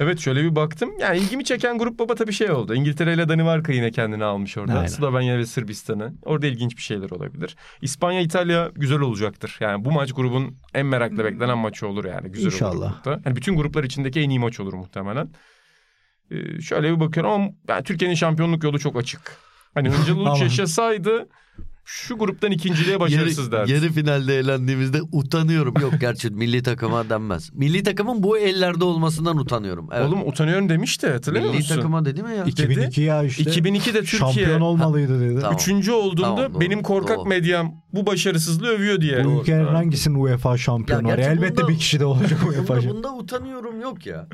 Evet şöyle bir baktım. Yani ilgimi çeken grup baba tabii şey oldu. İngiltere ile Danimarka yine kendini almış orada. Aynen. Slovenya ve Sırbistan'ı. Orada ilginç bir şeyler olabilir. İspanya, İtalya güzel olacaktır. Yani bu maç grubun en merakla beklenen maçı olur yani. Güzel olur İnşallah. grupta. Yani bütün gruplar içindeki en iyi maç olur muhtemelen. Ee, şöyle bir bakıyorum ama yani Türkiye'nin şampiyonluk yolu çok açık. Hani Hıncal Uluç Ama- yaşasaydı şu gruptan ikinciliğe başarısız yarı, derdi. yarı finalde eğlendiğimizde utanıyorum. Yok gerçi milli takıma denmez. Milli takımın bu ellerde olmasından utanıyorum. Evet. Oğlum utanıyorum demişti hatırlıyor milli musun? takıma dedi mi ya? 2002 ya işte. 2002'de Türkiye Şampiyon olmalıydı dedi. Tamam. Üçüncü olduğunda Tamam, doğru, benim korkak doğru. medyam bu başarısızlığı övüyor diye. Bu ülkelerin Ha. hangisinin UEFA şampiyonu Ya var? Elbette bunda- bir kişi de olacak UEFA Bunda, şampiyonu. bunda utanıyorum yok ya.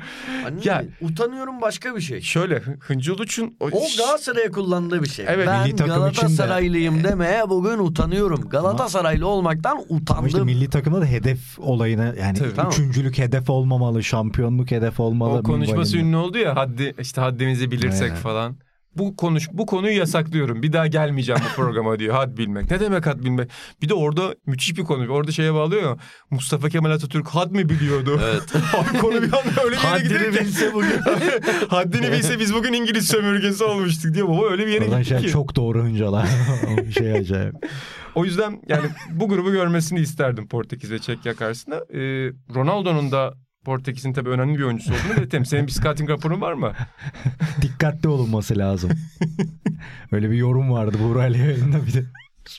Hani Ya- utanıyorum başka bir şey. Şöyle Hıncı Uluç'un o, O Galatasaray'a kullandığı bir şey. Evet, ben milli takım için de- Galatasaraylıyım demeye bugün utanıyorum. Galatasaraylı olmaktan Ama işte utandım. milli takımda da hedef olayına yani Tabii. Tamam. üçüncülük hedef olmamalı, şampiyonluk hedef olmalı. o konuşması minvalinde. ünlü oldu ya haddi işte haddimizi bilirsek Evet. falan. Bu konuş bu konuyu yasaklıyorum. Bir daha gelmeyeceğim bu programa diyor. Had bilmek. Ne demek had bilmek? Bir de orada müthiş bir konu. Orada şeye bağlıyor ya. Mustafa Kemal Atatürk had mi biliyordu? Evet. Abi konu bir anda öyle bir yere gidiyor Haddini ki. bilse bugün. Haddini bilse biz bugün İngiliz sömürgesi olmuştuk diyor. Baba öyle bir yere Oradan gitti şey ki. çok doğru hıncalar. Şey acayip. O yüzden yani bu grubu görmesini isterdim Portekiz ve Çekya karşısında. Ee, Ronaldo'nun da Portekiz'in tabii önemli bir oyuncusu olduğunu belirtelim. Senin bir scouting raporun var mı? Dikkatli olunması lazım. Öyle bir yorum vardı Burak Ali yayında bir de.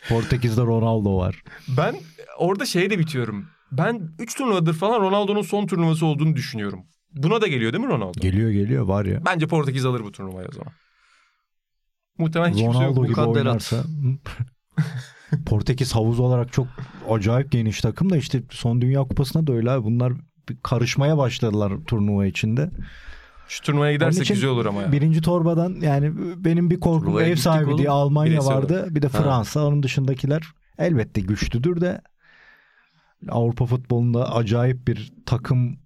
Portekiz'de Ronaldo var. Ben orada şeye de bitiyorum. Ben 3 turnuvadır falan Ronaldo'nun son turnuvası olduğunu düşünüyorum. Buna da geliyor değil mi Ronaldo? Geliyor geliyor var ya. Bence Portekiz alır bu turnuvayı o zaman. Muhtemelen hiç yok. Ronaldo gibi Mukadderat. oynarsa. Portekiz havuz olarak çok acayip geniş takım da işte son Dünya Kupası'na da öyle abi. Bunlar karışmaya başladılar turnuva içinde. Şu turnuvaya gidersek için güzel olur ama ya. Birinci torbadan yani benim bir korkum Turnuvaya ev gittik sahibi oğlum. diye Almanya Bireysel vardı. Bir de Ha. Fransa. Onun dışındakiler elbette güçlüdür de Avrupa futbolunda acayip bir takım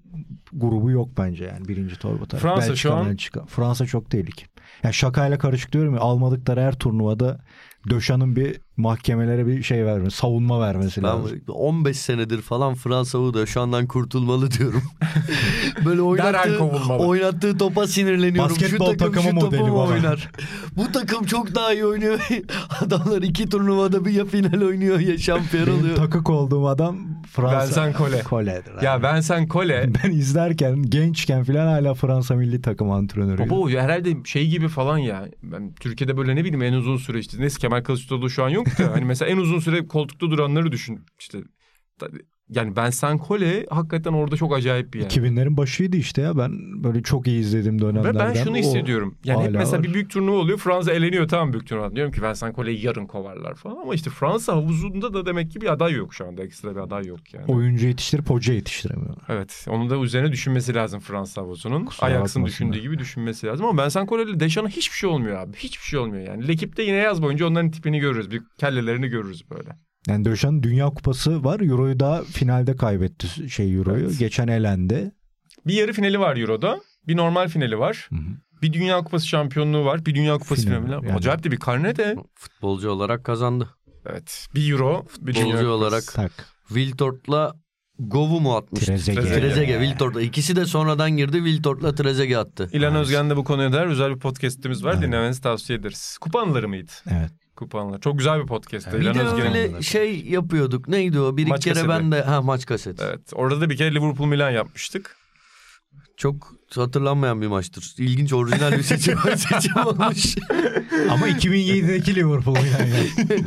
grubu yok bence yani birinci torba tarafı. Fransa Belçika, şu an- Belçika. Fransa çok tehlikeli. Ya şakayla karışık diyorum ya almadıkları her turnuvada Döşan'ın bir mahkemelere bir şey vermesi, savunma vermesi lazım. Ben 15 senedir falan Fransa da şu andan kurtulmalı diyorum. Böyle oynattığı, oynattığı topa sinirleniyorum. Basketbol şu takım takımı şu modeli bana. oynar? Bu takım çok daha iyi oynuyor. Adamlar iki turnuvada bir ya final oynuyor ya şampiyon Benim oluyor. takık olduğum adam Fransa. Vincent Collet. Collet'dir abi. Ya ben sen Kole. Ben izlerken gençken falan hala Fransa milli takım antrenörüydü. Baba o herhalde şey gibi falan ya. Ben Türkiye'de böyle ne bileyim en uzun süre işte. Neyse Kemal Kılıçdaroğlu şu an yok da. hani mesela en uzun süre koltukta duranları düşün. İşte yani ben sen Kole hakikaten orada çok acayip bir yer. 2000'lerin başıydı işte ya ben böyle çok iyi izlediğim Ve dönemlerden. ben şunu hissediyorum. Yani hep mesela var. bir büyük turnuva oluyor. Fransa eleniyor tamam büyük turnuva. Diyorum ki Vincent Collet'i yarın kovarlar falan. Ama işte Fransa havuzunda da demek ki bir aday yok şu anda. Ekstra bir aday yok yani. oyuncu yetiştirip hoca yetiştiremiyorlar. Evet. Onun da üzerine düşünmesi lazım Fransa havuzunun. Bakmasınlar. düşündüğü gibi düşünmesi lazım. Ama Vincent Collet'le Deschamps hiçbir şey olmuyor abi. Hiçbir şey olmuyor yani. Lekipte yine yaz boyunca onların tipini görürüz. Bir kellelerini görürüz böyle. Yani Döşen Dünya Kupası var. Euro'yu da finalde kaybetti şey Euro'yu. Evet. Geçen elendi. Bir yarı finali var Euro'da. Bir normal finali var. Hı hı. Bir Dünya Kupası şampiyonluğu var. Bir Dünya Kupası Final, finali var. yani. Acayip de bir karne de. Futbolcu olarak kazandı. Evet. Bir Euro. Bir Dünya Futbolcu Kupası. olarak Tak. Wiltort'la Gov'u mu atmıştı? Trezeguet. Trezeguet, Wiltort'la. İkisi de sonradan girdi. Wiltort'la Trezeguet attı. İlhan Özgen de bu konuya dair özel bir podcast'imiz var. Evet. Dinlemenizi tavsiye ederiz. Kupa anıları mıydı? Evet. Kupa anıları. Çok güzel bir podcast. Bir İlhan de öyle şey yapıyorduk. Neydi o? Bir iki Maç kere kaseti. ben de ha maç kaseti. Evet. Orada da bir kere Liverpool Milan yapmıştık. Çok hatırlanmayan bir maçtır. İlginç orijinal bir seçim, seçim olmuş. Ama 2007'deki Liverpool yani.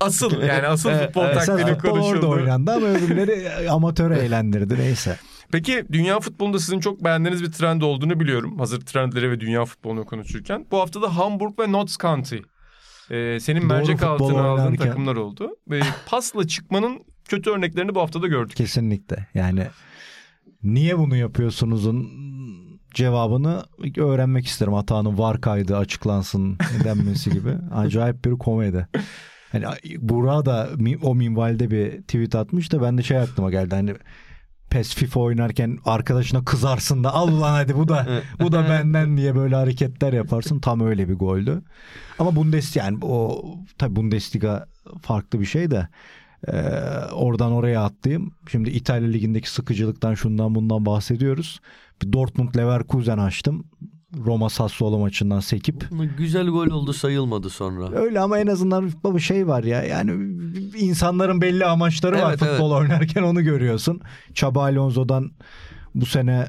Asıl yani asıl Evet, futbol evet. Esas taktiği futbol orada konuşuldu. oynandı ama öbürleri amatör eğlendirdi neyse. Peki dünya futbolunda sizin çok beğendiğiniz bir trend olduğunu biliyorum. Hazır trendleri ve dünya futbolunu konuşurken. Bu hafta da Hamburg ve Notts County. Ee, senin Doğru mercek futbol altına aldığın oynarken. takımlar oldu. Ve pasla çıkmanın kötü örneklerini bu hafta da gördük. Kesinlikle. Yani niye bunu yapıyorsunuzun cevabını öğrenmek isterim. Hatanın var kaydı açıklansın denmesi gibi. Acayip bir komedi. Hani Burak da o minvalde bir tweet atmış da ben de şey aklıma geldi. Hani PES FIFA oynarken arkadaşına kızarsın da al ulan hadi bu da bu da benden diye böyle hareketler yaparsın. Tam öyle bir goldü. Ama Bundesliga yani o tabii Bundesliga farklı bir şey de ee, oradan oraya atlayayım. Şimdi İtalya Ligi'ndeki sıkıcılıktan şundan bundan bahsediyoruz. Bir Dortmund Leverkusen açtım. Roma Sassuolo maçından sekip. Güzel gol oldu sayılmadı sonra. Öyle ama en azından baba şey var ya yani insanların belli amaçları var Evet, futbol oynarken onu görüyorsun. Çaba Alonso'dan bu sene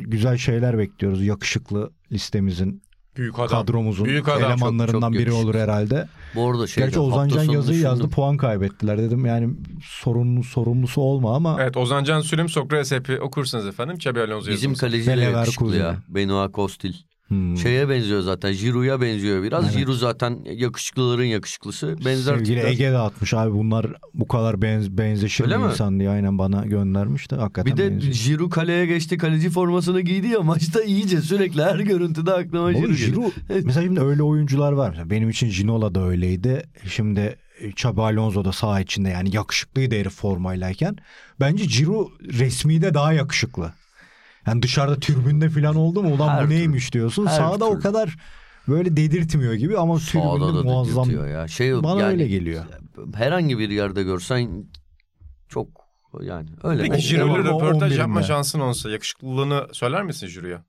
güzel şeyler bekliyoruz. Yakışıklı listemizin, Büyük adam. kadromuzun Büyük adam. elemanlarından Çok- çok biri olur herhalde. Bu arada şey Gerçi Ozancan yazıyı yazdı puan kaybettiler dedim. Yani sorumlu sorumlusu olma ama Evet Ozan Can Sülüm Sokrates hepi okursanız efendim. Xabi Alonso Bizim kaleci yakışıklı ya. Benoit Kostil. Hmm. Şeye benziyor zaten. Giroud'a benziyor biraz. Evet. Giroud zaten yakışıklıların yakışıklısı. Benzer Sevgili tipler. Ege de atmış abi bunlar bu kadar benz, benzeşir Öyle mi insan diye aynen bana göndermiş de hakikaten Bir de benziyor. Giroud kaleye geçti. Kaleci formasını giydi ya maçta iyice sürekli her görüntüde aklıma Oğlum geliyor. Giroud mesela şimdi öyle oyuncular var. Mesela benim için Ginola da öyleydi. Şimdi Xabi Alonso da saha içinde yani yakışıklıydı herif formaylayken. Bence Giroud resmi de daha yakışıklı. Yani dışarıda türbünde falan oldu mu ulan Her bu türlü. neymiş diyorsun. Her Sahada o türlü. kadar böyle dedirtmiyor gibi ama Sağda tribünde da muazzam. dedirtiyor ya. Şey, Bana yani, öyle geliyor. Herhangi bir yerde görsen çok yani öyle. Peki o röportaj 11'inde. yapma şansın olsa yakışıklılığını söyler misin Jiro'ya?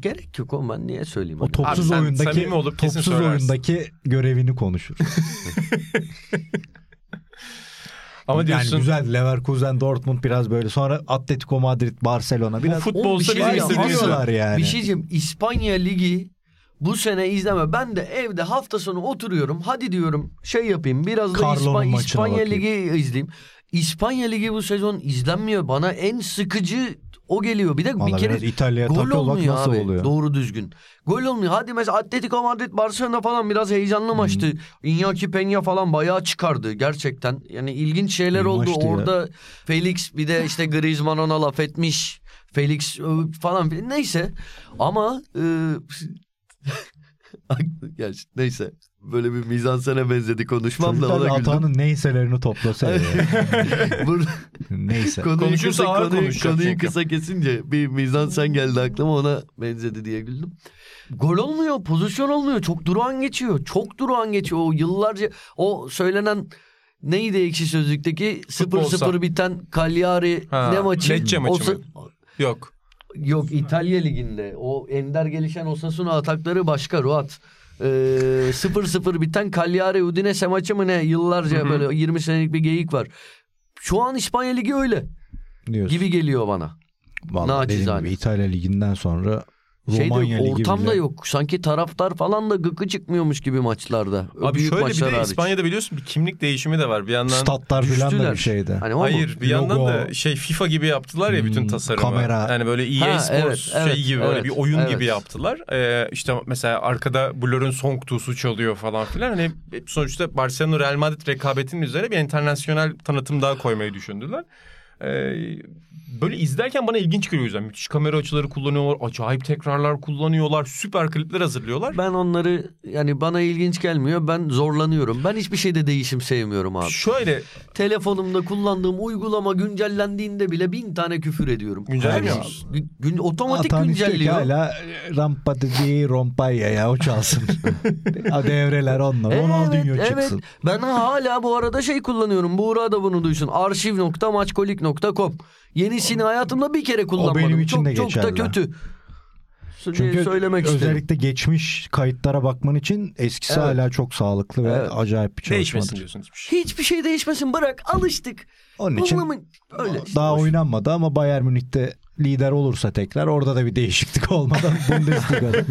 Gerek yok oğlum ben niye söyleyeyim? O hani? topsuz Abi oyundaki olup topsuz söylersin. oyundaki görevini konuşur. Ama diyorsun Yani güzel Leverkusen, Dortmund biraz böyle. Sonra Atletico Madrid, Barcelona bu biraz futbol Oğlum bir olsa şey bizim istediğimiz yani. Bir şey diyeceğim. İspanya Ligi bu sene izleme. Ben de evde hafta sonu oturuyorum. Hadi diyorum şey yapayım. Biraz da İspa- İspanya bakayım. Ligi izleyeyim. İspanya Ligi bu sezon izlenmiyor. Bana en sıkıcı o geliyor. Bir de Vallahi bir kere İtalya'ya gol olmuyor nasıl abi. oluyor. Doğru düzgün. Gol olmuyor. Hadi mesela Atletico Madrid Barcelona falan biraz Hmm. heyecanlı maçtı. Iñaki Peña falan bayağı çıkardı gerçekten. Yani ilginç şeyler İyi oldu. maçtı ya. Orada Felix bir de işte Griezmann ona laf etmiş. Felix ö, falan filan. Neyse. Ama e, neyse. Böyle bir mizansene benzedi konuşmam da Çocuklar ona da güldüm. Atanın neyselerini toplasa ya. Bur- Neyse. konuyu Konuşursa kısa, ağır konuyu, konuşacak konuyu çünkü. kısa kesince bir mizansen geldi aklıma ona benzedi diye güldüm. Gol olmuyor, pozisyon olmuyor. Çok durağan geçiyor. Çok durağan geçiyor. O yıllarca o söylenen neydi ekşi sözlükteki 0-0 Futbolsa. biten Cagliari Ha, ne maçı? Lecce maçı O sı- mı? Yok. Yok İtalya Ligi'nde o ender gelişen Osasuna atakları başka Ruat. Ee, 0-0 biten Cagliari Udinese maçı mı ne yıllarca Hı hı. böyle 20 senelik bir geyik var. Şu an İspanya Ligi öyle Diyorsun. gibi geliyor bana. Vallahi dediğim Naçizane. gibi İtalya Ligi'nden sonra Romanya Ligi ortam da yok. Sanki taraftar falan da gıkı çıkmıyormuş gibi maçlarda. Abi Büyük şöyle bir de hariç. İspanya'da biliyorsun bir kimlik değişimi de var. Bir yandan Statlar falan da bir şeyde. Hani? Hayır bir yandan Logo. da şey FIFA gibi yaptılar ya bütün Hmm, tasarımı. kamera. Yani böyle EA Ha, Sports evet, şey evet, gibi böyle evet, bir oyun evet. gibi yaptılar. Ee, işte mesela arkada Blur'un Song Tuğ'su çalıyor falan filan. Hani sonuçta Barcelona Real Madrid rekabetinin üzerine bir internasyonel tanıtım daha koymayı düşündüler. Ee, böyle izlerken bana ilginç geliyor yüzden. Müthiş kamera açıları kullanıyorlar. Acayip tekrarlar kullanıyorlar. Süper klipler hazırlıyorlar. Ben onları yani bana ilginç gelmiyor. Ben zorlanıyorum. Ben hiçbir şeyde değişim sevmiyorum abi. Şöyle Telefonumda kullandığım uygulama güncellendiğinde bile bin tane küfür ediyorum. Güncellemiyor musun? Gün, gün- otomatik Atan güncelliyor. hala e, Rampa di Rompaya ya o çalsın. Devreler onlar. Ronaldinho evet, çıksın. Evet. Ben hala bu arada şey kullanıyorum. Buğra da bunu duysun. Arşiv.maçkolik.com Yenisini hayatımda bir kere kullanmadım. benim için çok, de çok da geçerli. kötü. Çünkü söylemek isterim. özellikle geçmiş kayıtlara bakman için eskisi Evet. hala çok sağlıklı ve Evet. acayip bir değişmesin çalışmadır. diyorsun hiçbir şey. Hiçbir şey değişmesin bırak alıştık. Onun için Kullanımın- öyle. daha boş. oynanmadı ama Bayern Münih'te lider olursa tekrar orada da bir değişiklik olmadan Bundesliga'da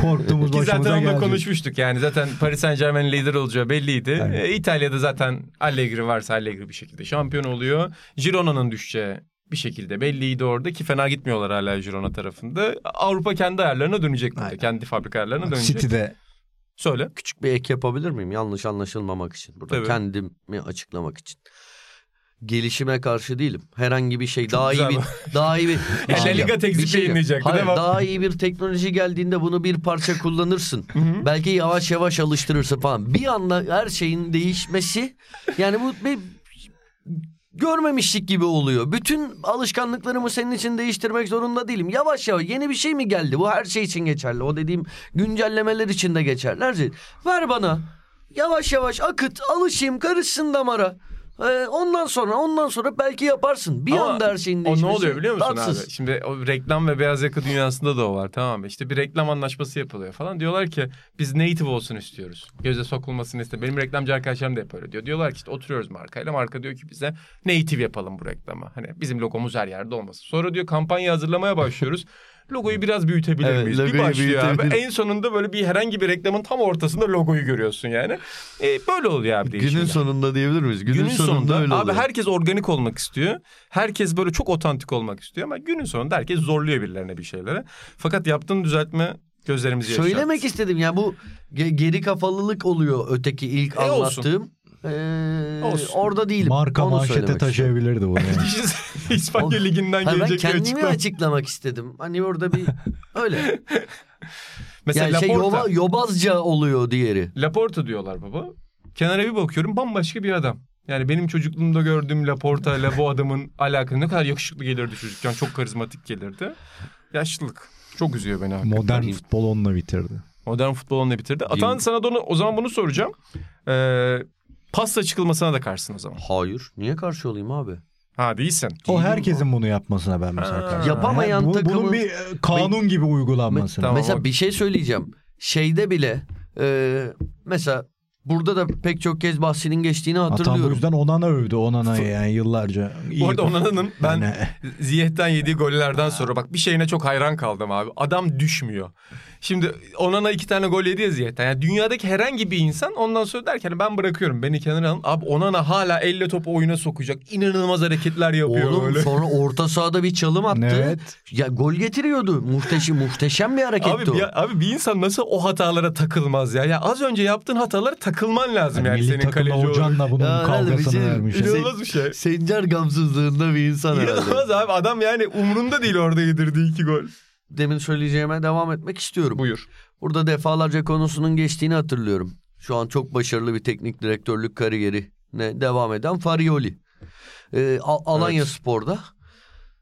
korktuğumuz Ki başımıza zaten onunla konuşmuştuk yani zaten Paris Saint Germain'in lider olacağı belliydi. Evet. Ee, İtalya'da zaten Allegri varsa Allegri bir şekilde şampiyon oluyor. Girona'nın düşeceği bir şekilde belliydi orada ki fena gitmiyorlar hala Girona tarafında. Avrupa kendi ayarlarına dönecek burada. Aynen. Kendi fabrika ayarlarına dönecek. City'de Söyle. Küçük bir ek yapabilir miyim? Yanlış anlaşılmamak için. Burada Tabii. kendimi açıklamak için. Gelişime karşı değilim. Herhangi bir şey daha iyi bir bu. daha iyi bir La Liga bir şey yayınlayacaktı, Hayır, devam. daha iyi bir teknoloji geldiğinde bunu bir parça kullanırsın. Belki yavaş yavaş alıştırırsın falan. Bir anda her şeyin değişmesi yani bu bir görmemişlik gibi oluyor. Bütün alışkanlıklarımı senin için değiştirmek zorunda değilim. Yavaş yavaş yeni bir şey mi geldi? Bu her şey için geçerli. O dediğim güncellemeler için de geçerli. Her şey. Ver bana. Yavaş yavaş akıt, alışayım, karışsın damara. Ee, ondan sonra ondan sonra belki yaparsın. Bir Ama anda her şeyin O ne oluyor biliyor musun tatsız. abi? Şimdi o reklam ve beyaz yaka dünyasında da o var tamam mı? İşte bir reklam anlaşması yapılıyor falan. Diyorlar ki biz native olsun istiyoruz. Göze sokulmasını iste. Benim reklamcı arkadaşlarım da hep öyle diyor. Diyorlar ki işte oturuyoruz markayla. Marka diyor ki bize native yapalım bu reklamı. Hani bizim logomuz her yerde olmasın. Sonra diyor kampanya hazırlamaya başlıyoruz. Logoyu biraz büyütebilir Evet, miyiz? Bir başlıyor abi. En sonunda böyle bir herhangi bir reklamın tam ortasında logoyu görüyorsun yani. E, böyle oluyor abi Günün değişimler. sonunda diyebilir miyiz? Günün, Günün, sonunda, öyle abi oluyor. herkes organik olmak istiyor. Herkes böyle çok otantik olmak istiyor ama günün sonunda herkes zorluyor birilerine bir şeylere. Fakat yaptığın düzeltme Gözlerimizi yaşarttı. Söylemek istedim ya bu ge- geri kafalılık oluyor öteki ilk E, olsun. Ee, Olsun. orada değilim. Marka Onu manşete söylemek istiyorum. taşıyabilirdi bunu. Yani. İspanya Ol- Ligi'nden Hayır, ben gelecek bir kendimi açıklama. açıklamak istedim. Hani orada bir öyle. Mesela yani şey Laporta. yoba, yobazca oluyor diğeri. Laporta diyorlar baba. Kenara bir bakıyorum bambaşka bir adam. Yani benim çocukluğumda gördüğüm Laporta ile bu adamın alakalı ne kadar yakışıklı gelirdi çocukken. Çok karizmatik gelirdi. Yaşlılık. Çok üzüyor beni hakikaten. Modern futbol onunla bitirdi. Modern futbol onunla bitirdi. Atan sana da onu, o zaman bunu soracağım. Ee, pasta çıkılmasına da karşısın o zaman. Hayır. Niye karşı olayım abi? Ha değilsin. O herkesin bunu yapmasına ben mesela Ha. karşıyım. Yapamayan Yani bu- takımın- Bunun bir e, kanun gibi uygulanmasına. Tamam. mesela bir şey söyleyeceğim. Şeyde bile e, mesela burada da pek çok kez bahsinin geçtiğini Atan bu hatırlıyorum. yüzden Onana övdü. Onana'yı yani yıllarca. Bu arada Onana'nın ben Yani- Ziyeh'ten yediği gollerden sonra bak bir şeyine çok hayran kaldım abi. Adam düşmüyor. Şimdi Onana iki tane gol yedi ya Ziyeh'ten. Yani dünyadaki herhangi bir insan ondan sonra der ki "Hani ben bırakıyorum beni kenara alın. Abi Onana hala elle topu oyuna sokacak. İnanılmaz hareketler yapıyor Oğlum böyle. sonra orta sahada bir çalım attı. Evet. Ya gol getiriyordu. Muhteşem muhteşem bir hareketti Abi o. bir, abi bir insan nasıl o hatalara takılmaz ya? Ya az önce yaptığın hatalara takılman lazım yani, milli senin kaleci olarak. Hocan'la bunun Ya kavgasını şey- vermiş. Ünal- İnanılmaz bir şey. Sencer gamsızlığında bir insan herhalde. İnanılmaz abi adam yani umrunda değil orada yedirdiği iki gol. Demin söyleyeceğime devam etmek istiyorum. Buyur. Burada defalarca konusunun geçtiğini hatırlıyorum. Şu an çok başarılı bir teknik direktörlük kariyerine devam eden Farioli. Ee, Al- Alanya Evet. Spor'da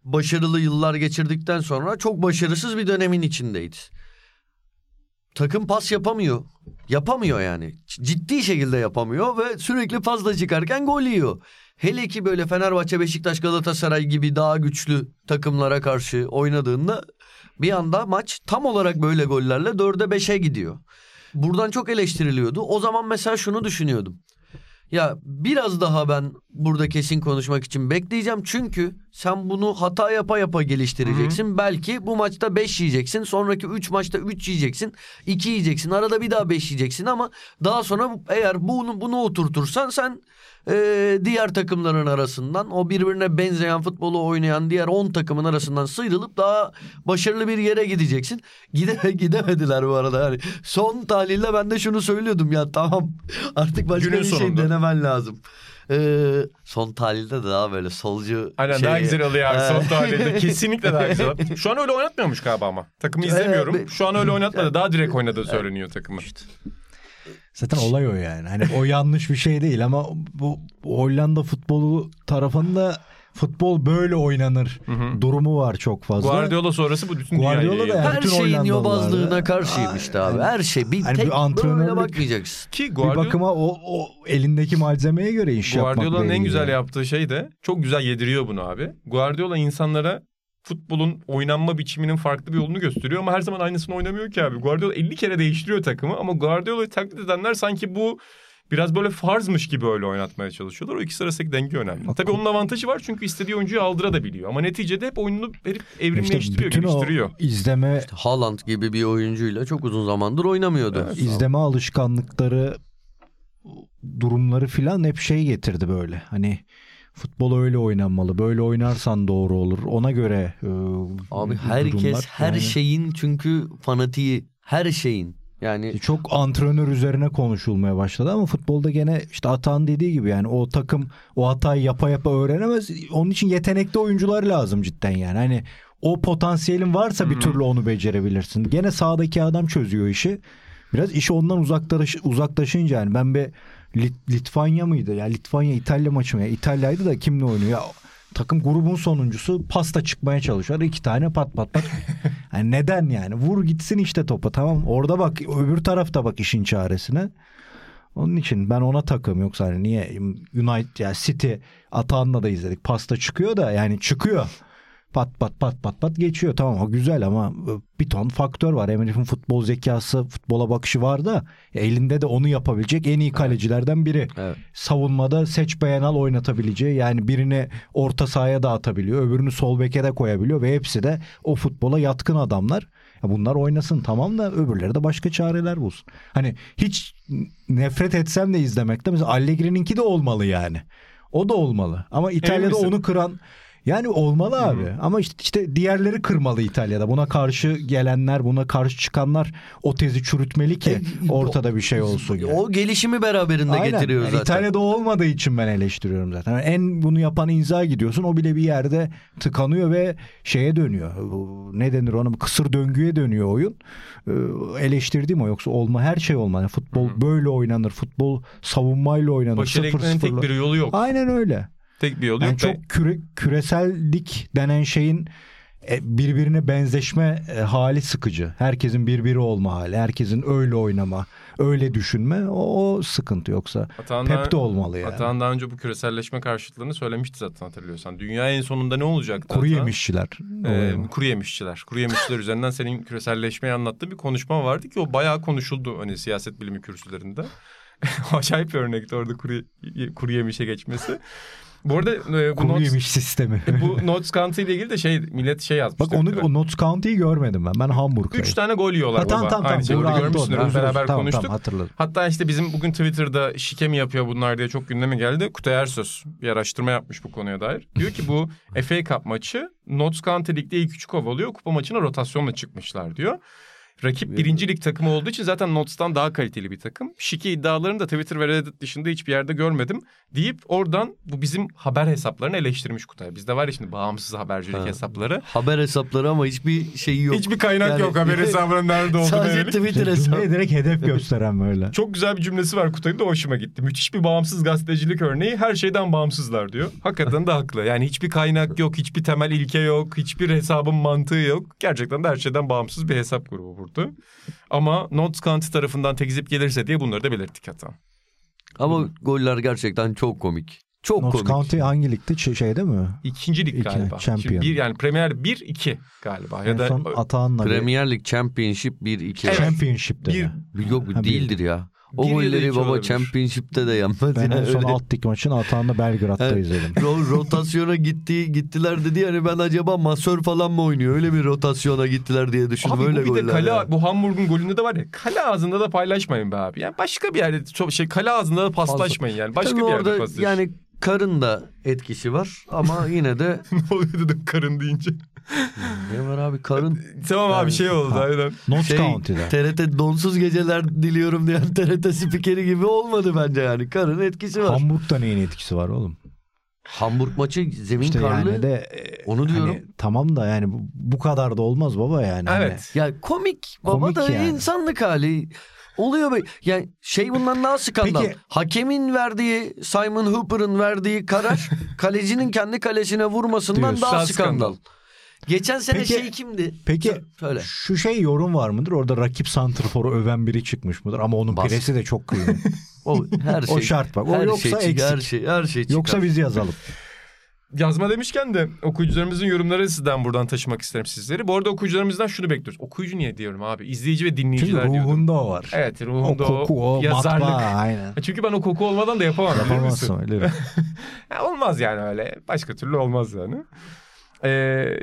başarılı yıllar geçirdikten sonra çok başarısız bir dönemin içindeydi. Takım pas yapamıyor. Yapamıyor yani. Ciddi şekilde yapamıyor ve sürekli fazla çıkarken gol yiyor. Hele ki böyle Fenerbahçe, Beşiktaş, Galatasaray gibi daha güçlü takımlara karşı oynadığında bir anda maç tam olarak böyle gollerle 4'e 5'e gidiyor. Buradan çok eleştiriliyordu. O zaman mesela şunu düşünüyordum. Ya biraz daha ben burada kesin konuşmak için bekleyeceğim. Çünkü sen bunu hata yapa yapa geliştireceksin. Belki bu maçta 5 yiyeceksin. Sonraki 3 maçta 3 yiyeceksin. 2 yiyeceksin. Arada bir daha 5 yiyeceksin ama daha sonra eğer bunu bunu oturtursan sen e, diğer takımların arasından o birbirine benzeyen futbolu oynayan diğer 10 takımın arasından sıyrılıp daha başarılı bir yere gideceksin. Gide gidemediler bu arada. Yani son tahlilde ben de şunu söylüyordum ya tamam artık başka Günün bir şey sonunda. denemen lazım. Ee, son tahlilde de daha böyle solcu Aynen şey- daha güzel oluyor abi son tahlilde. Kesinlikle daha güzel. Şu an öyle oynatmıyormuş galiba ama. Takımı izlemiyorum. Ee, Şu an öyle oynatmadı. Daha direkt oynadığı söyleniyor takımı. Zaten olay o yani. Hani o yanlış bir şey değil ama bu Hollanda futbolu tarafında futbol böyle oynanır durumu var çok fazla. Guardiola sonrası bu bütün Guardiola da yani- Her bütün şeyin yobazlığına karşıymıştı abi. Yani- Her şey. Bir Hani tek bir antrenörlük- bakmayacaksın. Ki bir Guardiola, bakıma o, o elindeki malzemeye göre iş yapmakla Guardiola'nın en güzel yaptığı şey de çok güzel yediriyor bunu abi. Guardiola insanlara futbolun oynanma biçiminin farklı bir yolunu gösteriyor ama her zaman aynısını oynamıyor ki abi. Guardiola 50 kere değiştiriyor takımı ama Guardiola'yı taklit edenler sanki bu biraz böyle farzmış gibi öyle oynatmaya çalışıyorlar. O ikisi arasındaki denge önemli. Tabii onun avantajı var çünkü istediği oyuncuyu aldırabiliyor. Ama neticede hep oyununu verip İşte evrimleştiriyor, bütün geliştiriyor. o izleme Haaland gibi bir oyuncuyla çok uzun zamandır oynamıyordu. izleme alışkanlıkları durumları filan hep şey getirdi böyle. Hani futbol öyle oynanmalı. Böyle oynarsan doğru olur. Ona göre e, Abi herkes durumlar. her Yani şeyin çünkü fanatiği. Her şeyin. Yani çok antrenör üzerine konuşulmaya başladı ama futbolda gene işte Atan dediği gibi yani o takım o hatayı yapa yapa öğrenemez. Onun için yetenekli oyuncular lazım cidden yani. Hani o potansiyelin varsa bir türlü onu becerebilirsin. Gene sağdaki adam çözüyor işi. Biraz iş ondan uzaklaş, uzaklaşınca yani ben bir Lit- Litvanya mıydı? Ya Litvanya İtalya maçı mı? Ya İtalya'ydı da kimle oynuyor? Ya takım grubun sonuncusu pasta çıkmaya çalışıyor. İki tane pat pat pat. Yani neden yani? Vur gitsin işte topa tamam. Orada bak öbür tarafta bak işin çaresine. Onun için ben ona takım yoksa hani niye United ya City Atahan'la da izledik. Pasta çıkıyor da yani çıkıyor. Pat pat pat pat pat geçiyor. Tamam o güzel ama bir ton faktör var. Emre'nin futbol zekası, futbola bakışı var da elinde de onu yapabilecek en iyi kalecilerden biri. Evet. Savunmada seç beğen al oynatabileceği yani birini orta sahaya da atabiliyor. Öbürünü sol beke de koyabiliyor ve hepsi de o futbola yatkın adamlar. Ya bunlar oynasın tamam da öbürleri de başka çareler bulsun. Hani hiç nefret etsem de izlemekte mesela Allegri'ninki de olmalı yani. O da olmalı. Ama İtalya'da onu kıran Yani olmalı abi. Ama işte, işte diğerleri kırmalı İtalya'da. Buna karşı gelenler, buna karşı çıkanlar o tezi çürütmeli ki E, ortada bir şey olsun. yani. O gelişimi beraberinde Aynen. getiriyor Yani zaten. İtalya'da olmadığı için ben eleştiriyorum zaten. Yani en bunu yapan inza gidiyorsun. O bile bir yerde tıkanıyor ve şeye dönüyor. Ne denir ona? Kısır döngüye dönüyor oyun. Ee, Eleştirdiğim o yoksa olma her şey olmaz. Yani futbol böyle oynanır. Futbol savunmayla oynanır. Başarı tek bir yolu yok. Aynen öyle. Tek bir yolu Yani yok. çok küre, küresellik denen şeyin e, birbirine benzeşme e, hali sıkıcı. Herkesin birbiri olma hali, herkesin öyle oynama, öyle düşünme o, o sıkıntı yoksa. Atağından- Pep de olmalı yani. Atahan daha önce bu küreselleşme karşıtlığını söylemişti zaten hatırlıyorsan. Dünya en sonunda ne olacak? Kuru yemişçiler. Ee, kuru yemişçiler. Kuru yemişçiler üzerinden senin küreselleşmeyi anlattığın bir konuşma vardı ki o bayağı konuşuldu hani siyaset bilimi kürsülerinde. Acayip bir örnekti orada kuru, kuru yemişe geçmesi. Bu arada e, bu, Kuru Notes, sistemi. bu Notes County ile ilgili de şey millet şey yazmış. Bak onu o Notts County'yi görmedim ben. Ben Hamburg'dayım. Üç tane gol yiyorlar Ha, tamam baba. tamam tamam. Aynı şey orada doğru, görmüşsündür. Biz beraber Tamam, konuştuk. Tamam, hatırladım. Hatta işte bizim bugün Twitter'da şike mi yapıyor bunlar diye çok gündeme geldi. Kutay Ersöz bir araştırma yapmış bu konuya dair. Diyor ki bu FA Cup maçı Notts County Lig'de ilk üç kovalıyor. Kupa maçına rotasyonla çıkmışlar diyor. Rakip birinci lig takımı olduğu için zaten Notts'tan daha kaliteli bir takım. Şike iddialarını da Twitter ve Reddit dışında hiçbir yerde görmedim. Deyip oradan bu bizim haber hesaplarını eleştirmiş Kutay. Bizde var ya şimdi bağımsız habercilik Ha. hesapları. Haber hesapları ama hiçbir şeyi yok. Hiçbir kaynak Yani- yok haber hesabının nerede olduğunu. Sadece yönelik. Twitter hesabı. Direkt hedef gösteren böyle. Çok güzel bir cümlesi var Kutay'ın da hoşuma gitti. Müthiş bir bağımsız gazetecilik örneği. Her şeyden bağımsızlar diyor. Hakikaten de haklı. Yani hiçbir kaynak yok, hiçbir temel ilke yok, hiçbir hesabın mantığı yok. Gerçekten de her şeyden bağımsız bir hesap grubu burada. Ama Notts County tarafından tekzip gelirse diye bunları da belirttik hatta. Ama goller gerçekten çok komik. Çok Notts komik. County hangi ligde? Ç- şeyde mi? İkinci lig İki, galiba. champion. Şimdi bir, yani Premier 1-2 galiba. Ya en da son Atahan'la bir- Premier Lig Championship 1-2. Evet. Championship'te. Bir- mi? Yok bu Ha, bir- değildir ya. O Bir golleri iki baba olabilir. Championship'te de yenmez. Ben ya. en son Öyle- alt lig maçını Atahan'la Belgrad'da Evet. izledim. Ro- rotasyona gitti gittiler dedi yani ben acaba masör falan mı oynuyor öyle bir rotasyona gittiler diye düşündüm Abi öyle bu bir de kale, ya. bu Hamburg'un golünde de var ya kale ağzında da paylaşmayın be abi. Yani başka bir yerde çok şey kale ağzında da paslaşmayın yani. Başka Tabii bir yerde orada paslaşın. yani karın da etkisi var ama yine de ne oluyor dedim karın deyince. ne var abi karın tamam abi şey oldu Ha. aynen. Notts şey County'de. TRT donsuz geceler diliyorum diyen TRT spikeri gibi olmadı bence yani karın etkisi var. Hamburg'da neyin etkisi var oğlum? Hamburg maçı zemin İşte karlı. yani de e, Onu diyorum. hani tamam da yani bu, bu kadar da olmaz baba yani. Hani Evet. Ya komik baba Komik da yani. insanlık hali. Oluyor böyle. Yani şey bundan daha skandal. Peki- Hakemin verdiği Simon Hooper'ın verdiği karar kalecinin kendi kalesine vurmasından Diyorsun. daha Daha skandal. skandal. Geçen sene Peki- şey kimdi? Peki Söyle. şu şey yorum var mıdır? Orada rakip santrforu öven biri çıkmış mıdır? Ama onun Bas. piresi de çok kıymetli. O her şey. O şart bak. O her yoksa şey, eksik. Her şey, her şey çıkar. Yoksa biz yazalım. Yazma demişken de okuyucularımızın yorumları sizden buradan taşımak isterim sizleri. Bu arada okuyucularımızdan şunu bekliyoruz. Okuyucu niye diyorum abi? İzleyici ve Çünkü dinleyiciler diyordum. ruhunda o var. Evet O ruhunda koku, o yazarlık. matbaa aynen. Çünkü ben o koku olmadan da yapamam Yapamazsın öyle. Ya olmaz yani öyle. Başka türlü olmaz yani. Ee,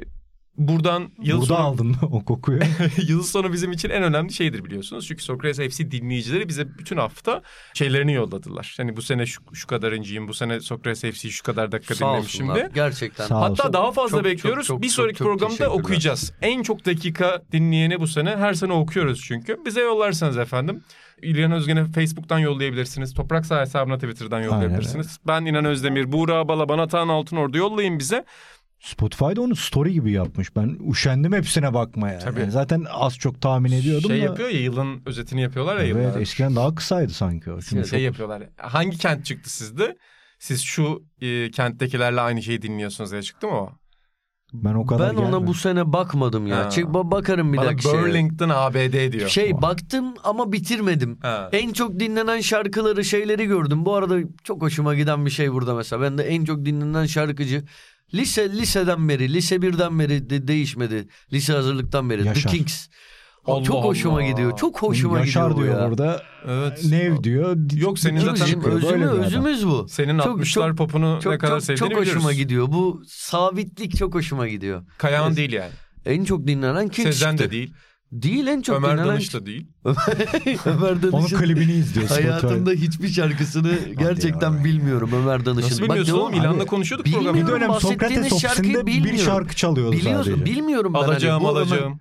buradan yıl Burada sonu... aldın o kokuyu. Yıl sonu bizim için en önemli şeydir biliyorsunuz. Çünkü Sokrates FC dinleyicileri bize bütün hafta şeylerini yolladılar. Hani bu sene şu, şu kadarıncıyım, bu sene Sokrates FC şu kadar dakika Sağ dinlemişim olsunlar. de. Gerçekten. Sağ Hatta olsun. daha fazla Çok, bekliyoruz. çok, çok, bir çok, sonraki çok programda teşekkürler. okuyacağız. En çok dakika dinleyeni bu sene her sene okuyoruz çünkü. Bize yollarsanız efendim. İlhan Özgen'e Facebook'tan yollayabilirsiniz. Toprak Sağ hesabına Twitter'dan yollayabilirsiniz. Ben İnan Özdemir, Buğra Balaban, Atahan Altınordu yollayın bize. Spotify'da onu story gibi yapmış. Ben üşendim hepsine bakmaya. Tabii. Yani zaten az çok tahmin ediyordum şey da. yapıyor ya yılın özetini yapıyorlar ya Evet yıllar. eskiden daha kısaydı sanki o. Şimdi şey çok- yapıyorlar. Hangi kent çıktı sizde? Siz şu e, kenttekilerle aynı şeyi dinliyorsunuz diye çıktı mı o? Ben o kadar Ben ona gelmedim. bu sene bakmadım ya. Ha. Çık ba- bakarım bir Bana dakika. şeye. Burlington ABD diyor. Şey baktım ama bitirmedim. Ha. En çok dinlenen şarkıları şeyleri gördüm. Bu arada çok hoşuma giden bir şey burada mesela. Ben de en çok dinlenen şarkıcı lise liseden beri, lise birden beri de değişmedi. Lise hazırlıktan beri. Yaşar. The Kings. Allah çok hoşuma Allah. gidiyor. Çok hoşuma Yaşar gidiyor diyor ya. burada. Evet. Nev diyor. Yok, senin zaten- Çıkıyor, özümü, özümüz bu. Senin Çok- 60'lar çok- popunu Çok ne kadar çok, sevdiğini çok hoşuma biliyoruz. gidiyor. Bu sabitlik çok hoşuma gidiyor. Kayahan Evet. değil yani. En çok dinlenen Kings Sezen çıktı. de değil. Değil en çok Ömer dinlenen- Danış da değil. Ömer Onun Danış'ın klibini izliyor Spotify. hayatımda hiçbir şarkısını gerçekten bilmiyorum Ömer Danış'ın. Nasıl Bak bilmiyorsun diyorum, oğlum? İlanla abi, konuşuyorduk programda. bir dönem Sokrates şarkıyı ofisinde bir bilmiyorum. şarkı çalıyordu Biliyorsun sadece. bilmiyorum ben. Alacağım hani bu Ömer- alacağım.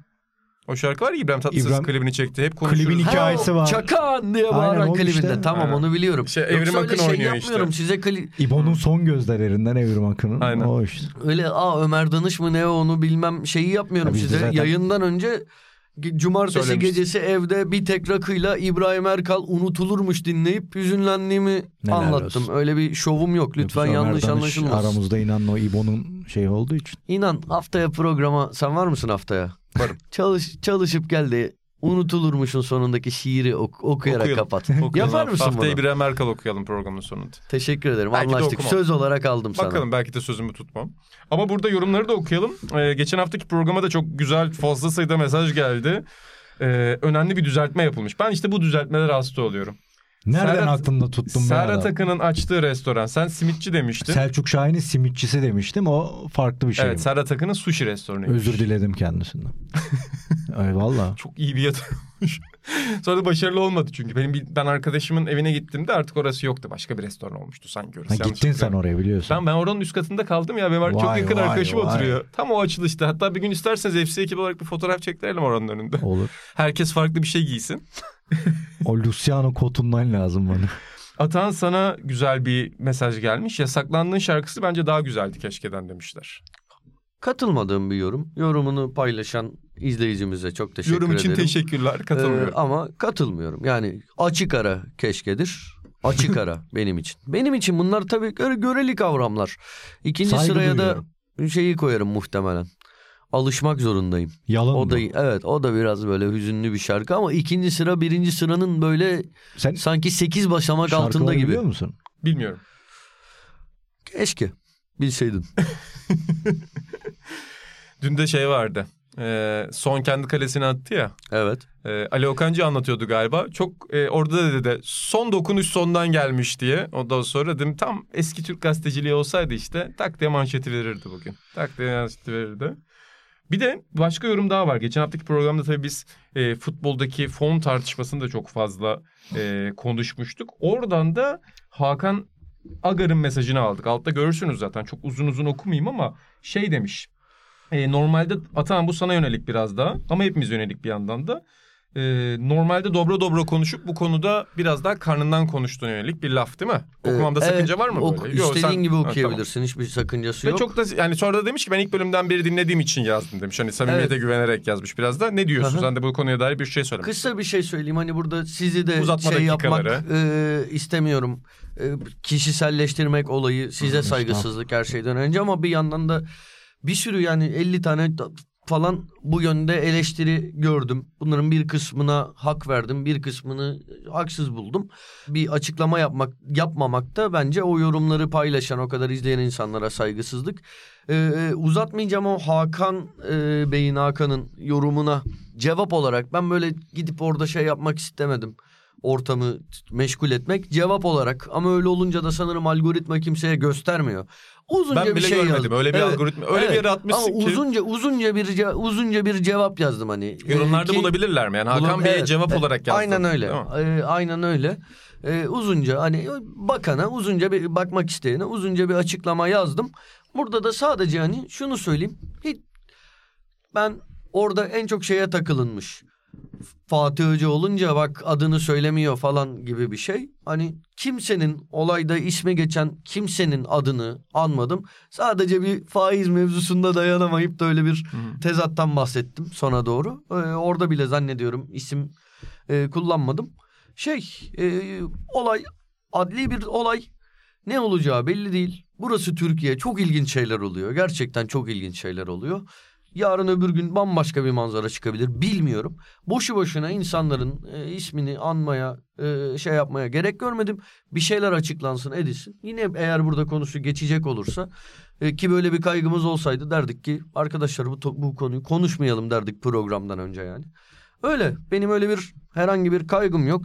O şarkı var ya İbrahim Tatlıses İbrahim- klibini çekti. Hep konuşuruz. Klibin hikayesi var. Çakan diye bağıran Aynen, klibinde. işte. Tamam Aynen. onu biliyorum. Şey, Evrim Yoksa öyle Akın şey oynuyor yapmıyorum. işte. Size kli... İbo'nun son gözlerinden Evrim Akın'ın. Aynen. O işte. öyle aa Ömer Danış mı ne o, onu bilmem şeyi yapmıyorum de size. zaten- Yayından önce cumartesi Söylemiştin. gecesi evde bir tek rakıyla İbrahim Erkal unutulurmuş dinleyip hüzünlendiğimi Neler anlattım. olsun. Öyle bir şovum yok. Lütfen Ömer yanlış anlaşılmasın. Aramızda inan o İbo'nun şey olduğu için. İnan haftaya programa sen var mısın haftaya? Varım. Çalış, çalışıp geldi. Unutulurmuşun sonundaki şiiri ok- okuyarak Okuyalım. kapat. Okuyalım. Yapar mısın Haftaya bunu? İbrahim Erkal okuyalım programın sonunda. Teşekkür ederim. Belki Anlaştık. Söz olarak aldım sana. Bakalım belki de sözümü tutmam. Ama burada yorumları da okuyalım. Ee, geçen haftaki programa da çok güzel fazla sayıda mesaj geldi. Ee, önemli bir düzeltme yapılmış. Ben işte bu düzeltmelere hasta oluyorum. Nereden Serhat- aklında tuttun be Serhat? Akın'ın açtığı restoran. Sen simitçi demiştin. Selçuk Şahin'in simitçisi demiştim. O farklı bir şey. evet Serhat Akın'ın sushi restoranı. Özür diledim kendisinden. Ay valla. Çok iyi bir yatırımmış. Sonra da başarılı olmadı çünkü. Benim bir, ben arkadaşımın evine gittiğimde artık orası yoktu. Başka bir restoran olmuştu sanki orası. Ha, Yanlış gittin sen oraya biliyorsun. Ben, ben oranın üst katında kaldım ya. Benim çok Vay, yakın vay, arkadaşım vay. oturuyor. Tam o açılışta. Hatta bir gün isterseniz FC ekibi olarak bir fotoğraf çektirelim oranın önünde. Olur. Herkes farklı bir şey giysin. O Luciano kotundan lazım bana. Atan sana güzel bir mesaj gelmiş. Yasaklandığın şarkısı bence daha güzeldi keşkeden demişler. Katılmadığım bir yorum. Yorumunu paylaşan izleyicimize çok teşekkür Yorum için ederim. teşekkürler. Katılmıyorum. Ee, ama katılmıyorum. Yani açık ara keşkedir. Açık ara benim için. Benim için bunlar tabii göre, göreli kavramlar. İkinci Saygı sıraya duyuyorum. da şeyi koyarım muhtemelen. Alışmak zorundayım. Yalan O mı? da evet o da biraz böyle hüzünlü bir şarkı ama ikinci sıra birinci sıranın böyle Sen sanki sekiz basamak altında gibi. biliyor musun? Bilmiyorum. Keşke bilseydin. Dün de şey vardı. Ee, son kendi kalesine attı ya. Evet. Ee, Ali Okancı anlatıyordu galiba. Çok e, orada da dedi son dokunuş sondan gelmiş diye. Ondan sonra dedim tam eski Türk gazeteciliği olsaydı işte tak diye manşeti verirdi bugün. Tak diye manşeti verirdi. Bir de başka yorum daha var. Geçen haftaki programda tabii biz e, futboldaki fon tartışmasını da çok fazla e, konuşmuştuk. Oradan da Hakan Agar'ın mesajını aldık. Altta görürsünüz zaten. Çok uzun uzun okumayayım ama şey demiş. E, normalde Atahan bu sana yönelik biraz daha ama hepimiz yönelik bir yandan da. E, normalde dobra dobra konuşup bu konuda biraz daha karnından konuştuğuna yönelik bir laf değil mi? Okumamda Ee, sakınca evet, var mı oku- böyle? Yok, istediğin sen- gibi Ha, okuyabilirsin. Hiçbir sakıncası Ve yok. çok da yani sonra da demiş ki ben ilk bölümden beri dinlediğim için yazdım demiş. Hani samimiyete Evet. güvenerek yazmış biraz da. Ne diyorsun Hı hı. sen de bu konuya dair bir şey söyle. Kısa bir şey söyleyeyim hani burada sizi de Uzatma şey yapmak e, istemiyorum. E, kişiselleştirmek olayı size saygısızlık her şeyden önce ama bir yandan da bir sürü yani 50 tane falan bu yönde eleştiri gördüm. Bunların bir kısmına hak verdim, bir kısmını haksız buldum. Bir açıklama yapmak yapmamak da bence o yorumları paylaşan, o kadar izleyen insanlara saygısızlık. Ee, uzatmayacağım o Hakan e, Bey'in Hakan'ın yorumuna cevap olarak ben böyle gidip orada şey yapmak istemedim. Ortamı meşgul etmek cevap olarak ama öyle olunca da sanırım algoritma kimseye göstermiyor. Uzunca Ben bir bile şey görmedim. yazdım. Öyle bir Evet, algoritma. Öyle evet. bir yere atmışsın ama ki. uzunca uzunca bir uzunca bir cevap yazdım hani. Ee, Yorumlarda ki- bulabilirler mi? Yani Hakan Bulam- Bey'e evet, cevap evet, olarak yazdın. Aynen öyle. Ee, aynen öyle. Ee, uzunca hani bakana uzunca bir bakmak isteyene uzunca bir açıklama yazdım. Burada da sadece hani şunu söyleyeyim. Hiç, ben orada en çok şeye takılınmış. Fatih Hoca olunca bak adını söylemiyor falan gibi bir şey. Hani kimsenin olayda ismi geçen kimsenin adını anmadım. Sadece bir faiz mevzusunda dayanamayıp da öyle bir tezattan bahsettim sona doğru. Ee, orada bile zannediyorum isim e, kullanmadım. Şey e, olay adli bir olay ne olacağı belli değil. Burası Türkiye çok ilginç şeyler oluyor. Gerçekten çok ilginç şeyler oluyor. Yarın öbür gün bambaşka bir manzara çıkabilir bilmiyorum. Boşu boşuna insanların e, ismini anmaya e, şey yapmaya gerek görmedim. Bir şeyler açıklansın edilsin. Yine eğer burada konusu geçecek olursa e, ki böyle bir kaygımız olsaydı derdik ki arkadaşlar bu, bu konuyu konuşmayalım derdik programdan önce yani. Öyle benim öyle bir herhangi bir kaygım yok.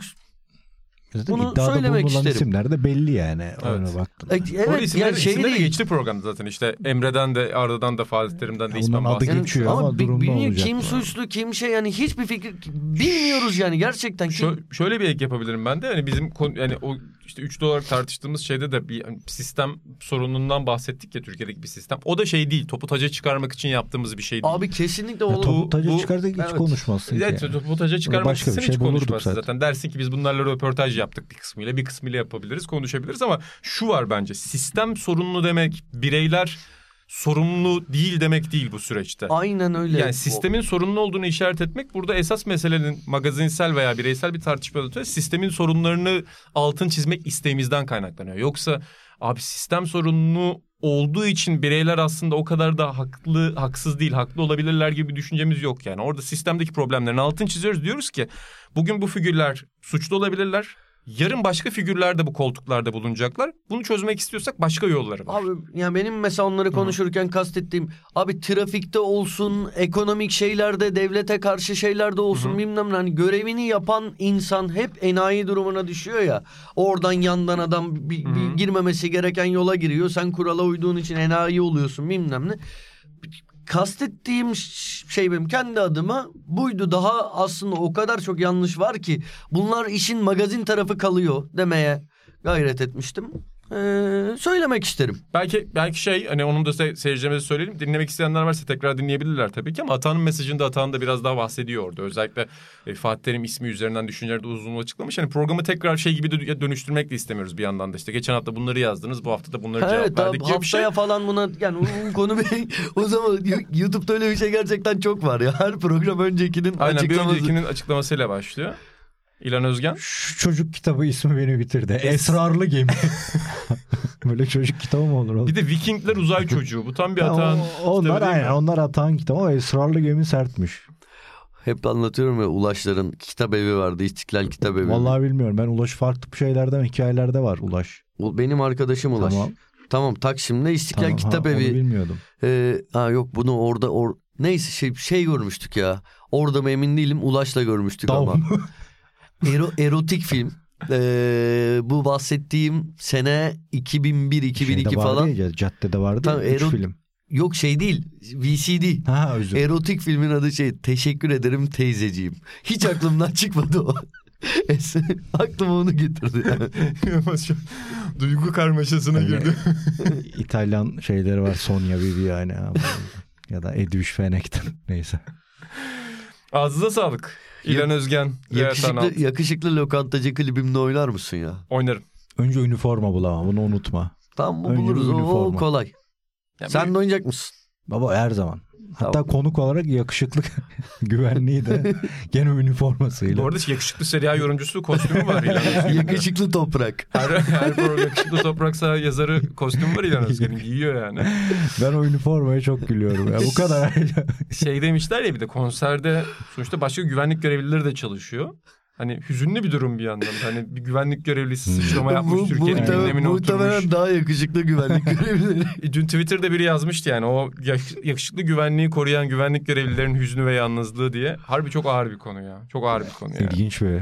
Zaten Bunu iddiada söylemek isterim. isimler de belli yani. Evet. Öyle baktın. E, Orada Evet isimleri, yani şey isimleri de değil. geçti programda zaten işte Emre'den de Arda'dan da Fatih Terim'den de Ya ismen adı bahsediyor. geçiyor ama bi- durum ne bilmiyorum olacak kim suçlu kim şey yani hiçbir fikir bilmiyoruz yani gerçekten. Kim, Şö- şöyle bir ek yapabilirim ben de. Hani bizim konu, yani o işte 3 dolar tartıştığımız şeyde de bir hani sistem sorunundan bahsettik ya Türkiye'deki bir sistem. O da şey değil. Topu taca çıkarmak için yaptığımız bir şey değil. Abi kesinlikle oğlum. topu taca bu- çıkardık hiç evet. konuşmazsın Evet, ki. topu taca çıkarmak Başka bir için şey hiç konuşmazsın zaten. zaten. Dersin ki biz bunlarla röportaj yaptık bir kısmıyla. Bir kısmıyla yapabiliriz, konuşabiliriz ama şu var bence. Sistem sorunlu demek bireyler sorumlu değil demek değil bu süreçte. Aynen öyle. Yani sistemin sorunlu olduğunu işaret etmek burada esas meselenin magazinsel veya bireysel bir tartışmada öte sistemin sorunlarını altın çizmek isteğimizden kaynaklanıyor. Yoksa abi sistem sorunlu olduğu için bireyler aslında o kadar da haklı haksız değil haklı olabilirler gibi bir düşüncemiz yok yani. Orada sistemdeki problemlerin altın çiziyoruz diyoruz ki bugün bu figürler suçlu olabilirler. Yarın başka figürler de bu koltuklarda bulunacaklar. Bunu çözmek istiyorsak başka yolları var. Abi ya benim mesela onları konuşurken kastettiğim abi trafikte olsun, ekonomik şeylerde, devlete karşı şeylerde olsun bilmem ne hani görevini yapan insan hep enayi durumuna düşüyor ya. Oradan yandan adam bir, bir girmemesi gereken yola giriyor. Sen kurala uyduğun için enayi oluyorsun bilmem ne. Kastettiğim şey benim kendi adıma buydu. Daha aslında o kadar çok yanlış var ki bunlar işin magazin tarafı kalıyor demeye gayret etmiştim. Ee, söylemek isterim. Belki belki şey hani onun da se- seyircilerimize söyleyelim. Dinlemek isteyenler varsa tekrar dinleyebilirler tabii ki ama Atan'ın mesajında Atan da biraz daha bahsediyor orada. Özellikle e, Fatih Terim ismi üzerinden düşünceleri de uzun açıklamış. Hani programı tekrar şey gibi de dönüştürmek de istemiyoruz bir yandan da işte. Geçen hafta bunları yazdınız bu hafta da bunları cevap Evet abi verdik gibi bir şey. haftaya falan buna yani konu bir, o zaman YouTube'da öyle bir şey gerçekten çok var ya. Her program öncekinin Aynen bir açıklaması. öncekinin açıklamasıyla başlıyor. İlan Özgen. Şu çocuk kitabı ismi beni bitirdi. Esrarlı gemi. Böyle çocuk kitabı mı olur oğlum? Bir de Vikingler uzay çocuğu. Bu tam bir Ha, Atan onlar aynen onlar Atan kitabı ama esrarlı gemi sertmiş. Hep anlatıyorum ya Ulaşların kitap evi vardı. İstiklal kitap evi. Vallahi bilmiyorum. Ben Ulaş farklı şeylerden hikayelerde var Ulaş. Benim arkadaşım Ulaş. Tamam. Tamam. Taksim'de İstiklal Tamam, ha, kitap onu evi. bilmiyordum. Ee, ha yok bunu orada or neyse şey şey görmüştük ya. Orada mı emin değilim. Ulaş'la görmüştük Dav ama. Ero, erotik film. Ee, bu bahsettiğim sene 2001-2002 Şeyde vardı falan. Ya, caddede vardı Tamam, ya, üç Erot- film. Yok şey değil. VCD. Ha özür. Erotik filmin adı şey Teşekkür ederim teyzeciğim. Hiç aklımdan çıkmadı o. Aklıma onu getirdi. Duygu karmaşasına Öyle. girdi. İtalyan şeyleri var. Sonia Viviani. ama- ya da Edwish Fenek'ten. Neyse. Ağzınıza sağlık. İlan Özgen. Yakışıklı. yakışıklı, yakışıklı lokantacı klibimde oynar mısın ya? Oynarım. Önce üniforma bul ama bunu unutma. Tamam bu Önce buluruz. bir O, o üniforma. kolay. Ya Sen böyle- de oynayacak mısın? Baba her zaman. Hatta Tamam. konuk olarak yakışıklı güvenliği de gene üniformasıyla. Bu arada yakışıklı serial yorumcusu kostümü var İlan Özgen'in. Yakışıklı toprak. Her, her program yakışıklı topraksa yazarı kostüm var İlan Özgen'in giyiyor yani. Ben o üniformaya çok gülüyorum. Ya. Bu kadar. Şey demişler ya bir de konserde sonuçta başka güvenlik görevlileri de çalışıyor. Hani hüzünlü bir durum bir yandan. Hani bir güvenlik görevlisi sıçrama yapmış Bu- Türkiye'nin muhtemelen- gündemine muhtemelen oturmuş. daha yakışıklı güvenlik görevlileri. Dün Twitter'da biri yazmıştı yani o yak- yakışıklı güvenliği koruyan güvenlik görevlilerinin hüznü ve yalnızlığı diye. Harbi çok ağır bir konu ya. Çok ağır bir konu yani. İlginç bir.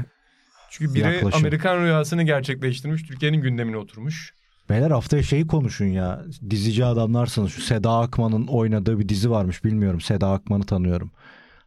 Çünkü biri Yaklaşım. Amerikan rüyasını gerçekleştirmiş, Türkiye'nin gündemine oturmuş. Beyler haftaya şeyi konuşun ya. Dizici adamlarsınız. Şu Seda Akman'ın oynadığı bir dizi varmış. Bilmiyorum. Seda Akman'ı tanıyorum.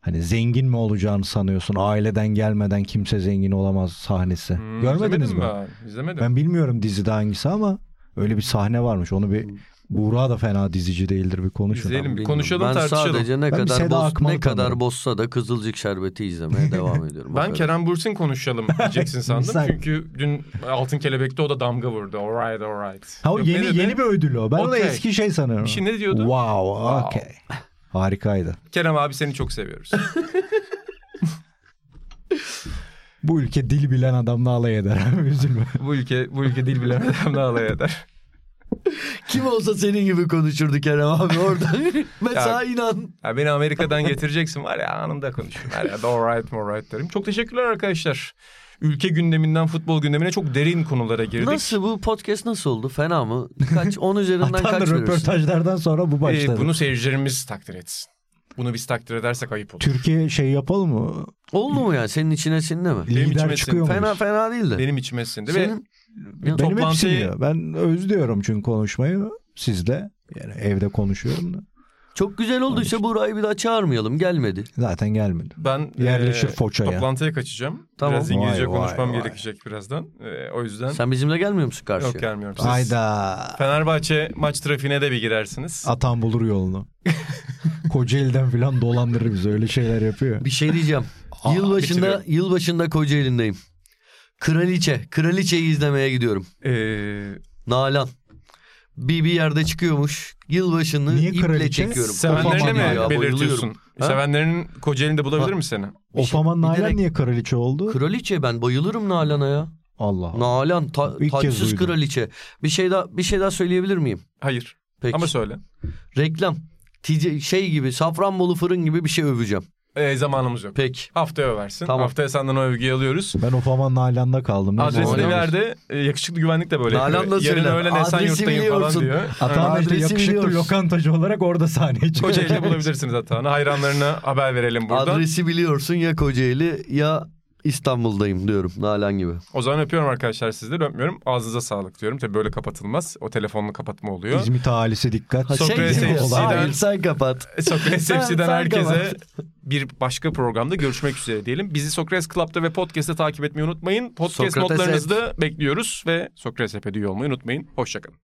Hani zengin mi olacağını sanıyorsun? Aileden gelmeden kimse zengin olamaz sahnesi. Hmm, Görmediniz mi? Ben. İzlemedim. Ben bilmiyorum dizide hangisi ama öyle bir sahne varmış. Onu bir Buğra da fena dizici değildir bir konuşun. İzleyelim. Bir konuşalım, ben tartışalım. sadece ne Ben kadar Seda boz, ne kadar bozsa da Kızılcık Şerbeti izlemeye devam ediyorum. Ben. Kerem Bürsin konuşalım diyeceksin sandım. Misal. Çünkü dün Altın Kelebek'te o da damga vurdu. Alright alright. Ha o Yok, yeni yeni bir ödül o. Ben onu Okey. eski şey sanıyorum. Bir şey ne diyordu? Wow, Wow. okey. Harikaydı. Kerem abi seni çok seviyoruz. Bu ülke dil bilen adamla alay eder. Üzülme. bu ülke bu ülke dil bilen adamla alay eder. Kim olsa senin gibi konuşurdu Kerem abi orada. Mesela inan. Ya beni Amerika'dan getireceksin var ya anında konuşurum. Her yerde alright alright derim. Çok teşekkürler arkadaşlar. Ülke gündeminden futbol gündemine çok derin konulara girdik. Nasıl bu podcast nasıl oldu? Fena mı? Kaç 10 üzerinden kaç verirsin? röportajlardan sonra bu Ee, başladı. bunu seyircilerimiz takdir etsin. Bunu biz takdir edersek ayıp olur. Türkiye şey yapalım mı? Oldu mu yani senin içine sindi mi? Benim içime Lider çıkıyor? Fena fena değildi. Benim içime sindi ve Senin Benim hep toplantıyı- siniyor. Ben özlüyorum çünkü konuşmayı sizle. Yani evde konuşuyorum da. Çok güzel olduysa Buray'ı bir daha çağırmayalım. Gelmedi. Zaten gelmedi. ben Yerleşir e, Foça'ya. toplantıya kaçacağım. Tamam. Biraz İngilizce Vay, vay, konuşmam vay. gerekecek birazdan. E, o yüzden Sen bizimle gelmiyor musun karşıya? yok gelmiyorum. Siz Ayda. Fenerbahçe maç trafiğine de bir girersiniz. Atan bulur yolunu. Kocaeli'den falan dolandırır bizi öyle şeyler yapıyor. Bir şey diyeceğim. Aa, yılbaşında yılbaşında Kocaeli'ndeyim. Kraliçe. Kraliçeyi izlemeye gidiyorum. E, Nalan. Bir bir yerde çıkıyormuş. Yılbaşını Niye iple kraliçe? çekiyorum. sevenlerini mi ya, belirtiyorsun? bayılıyorum. Ha? Sevenlerin Kocaeli'nde bulabilir Ha. mi seni? Şey- Ofaman bir Nalan direkt- niye kraliçe oldu? Kraliçe ben bayılırım Nalan'a ya. Allah Allah. Nalan ta- İlk kez taçsız duydum. kraliçe. Bir şey daha bir şey daha söyleyebilir miyim? Hayır. Peki. Ama söyle. Reklam. Tic- şey gibi Safranbolu fırın gibi bir şey öveceğim. E, zamanımız yok. Peki. Haftaya översin. Tamam. Haftaya senden o övgüyü alıyoruz. Ben Ofaman Nalan'da kaldım. Adresini zaman- verdi. E, yakışıklı güvenlik de böyle Nalan yapıyor. da Yarın söyle. öğlen Adresi Esenyurt'tayım falan diyor. Atan işte Adresi yakışıklı lokantacı olarak orada sahneye çıkıyor. Kocaeli'de bulabilirsiniz hatta. Hayranlarına haber verelim buradan. Adresi biliyorsun ya Kocaeli ya İstanbul'dayım diyorum Nalan gibi. O zaman öpüyorum arkadaşlar sizleri öpmüyorum. Ağzınıza sağlık diyorum. Tabii böyle kapatılmaz. O telefonla kapatma oluyor. İzmit ahalisi dikkat. Ha, Sokrates şey. FC'den Hayır sen kapat. Sokrates Sen- FC'den sen herkese kapat. bir başka programda görüşmek üzere diyelim. Bizi Sokrates Club'da ve podcast'te takip etmeyi unutmayın. Podcast Sokrates notlarınızı da bekliyoruz ve Sokrates üye olmayı unutmayın. Hoşçakalın.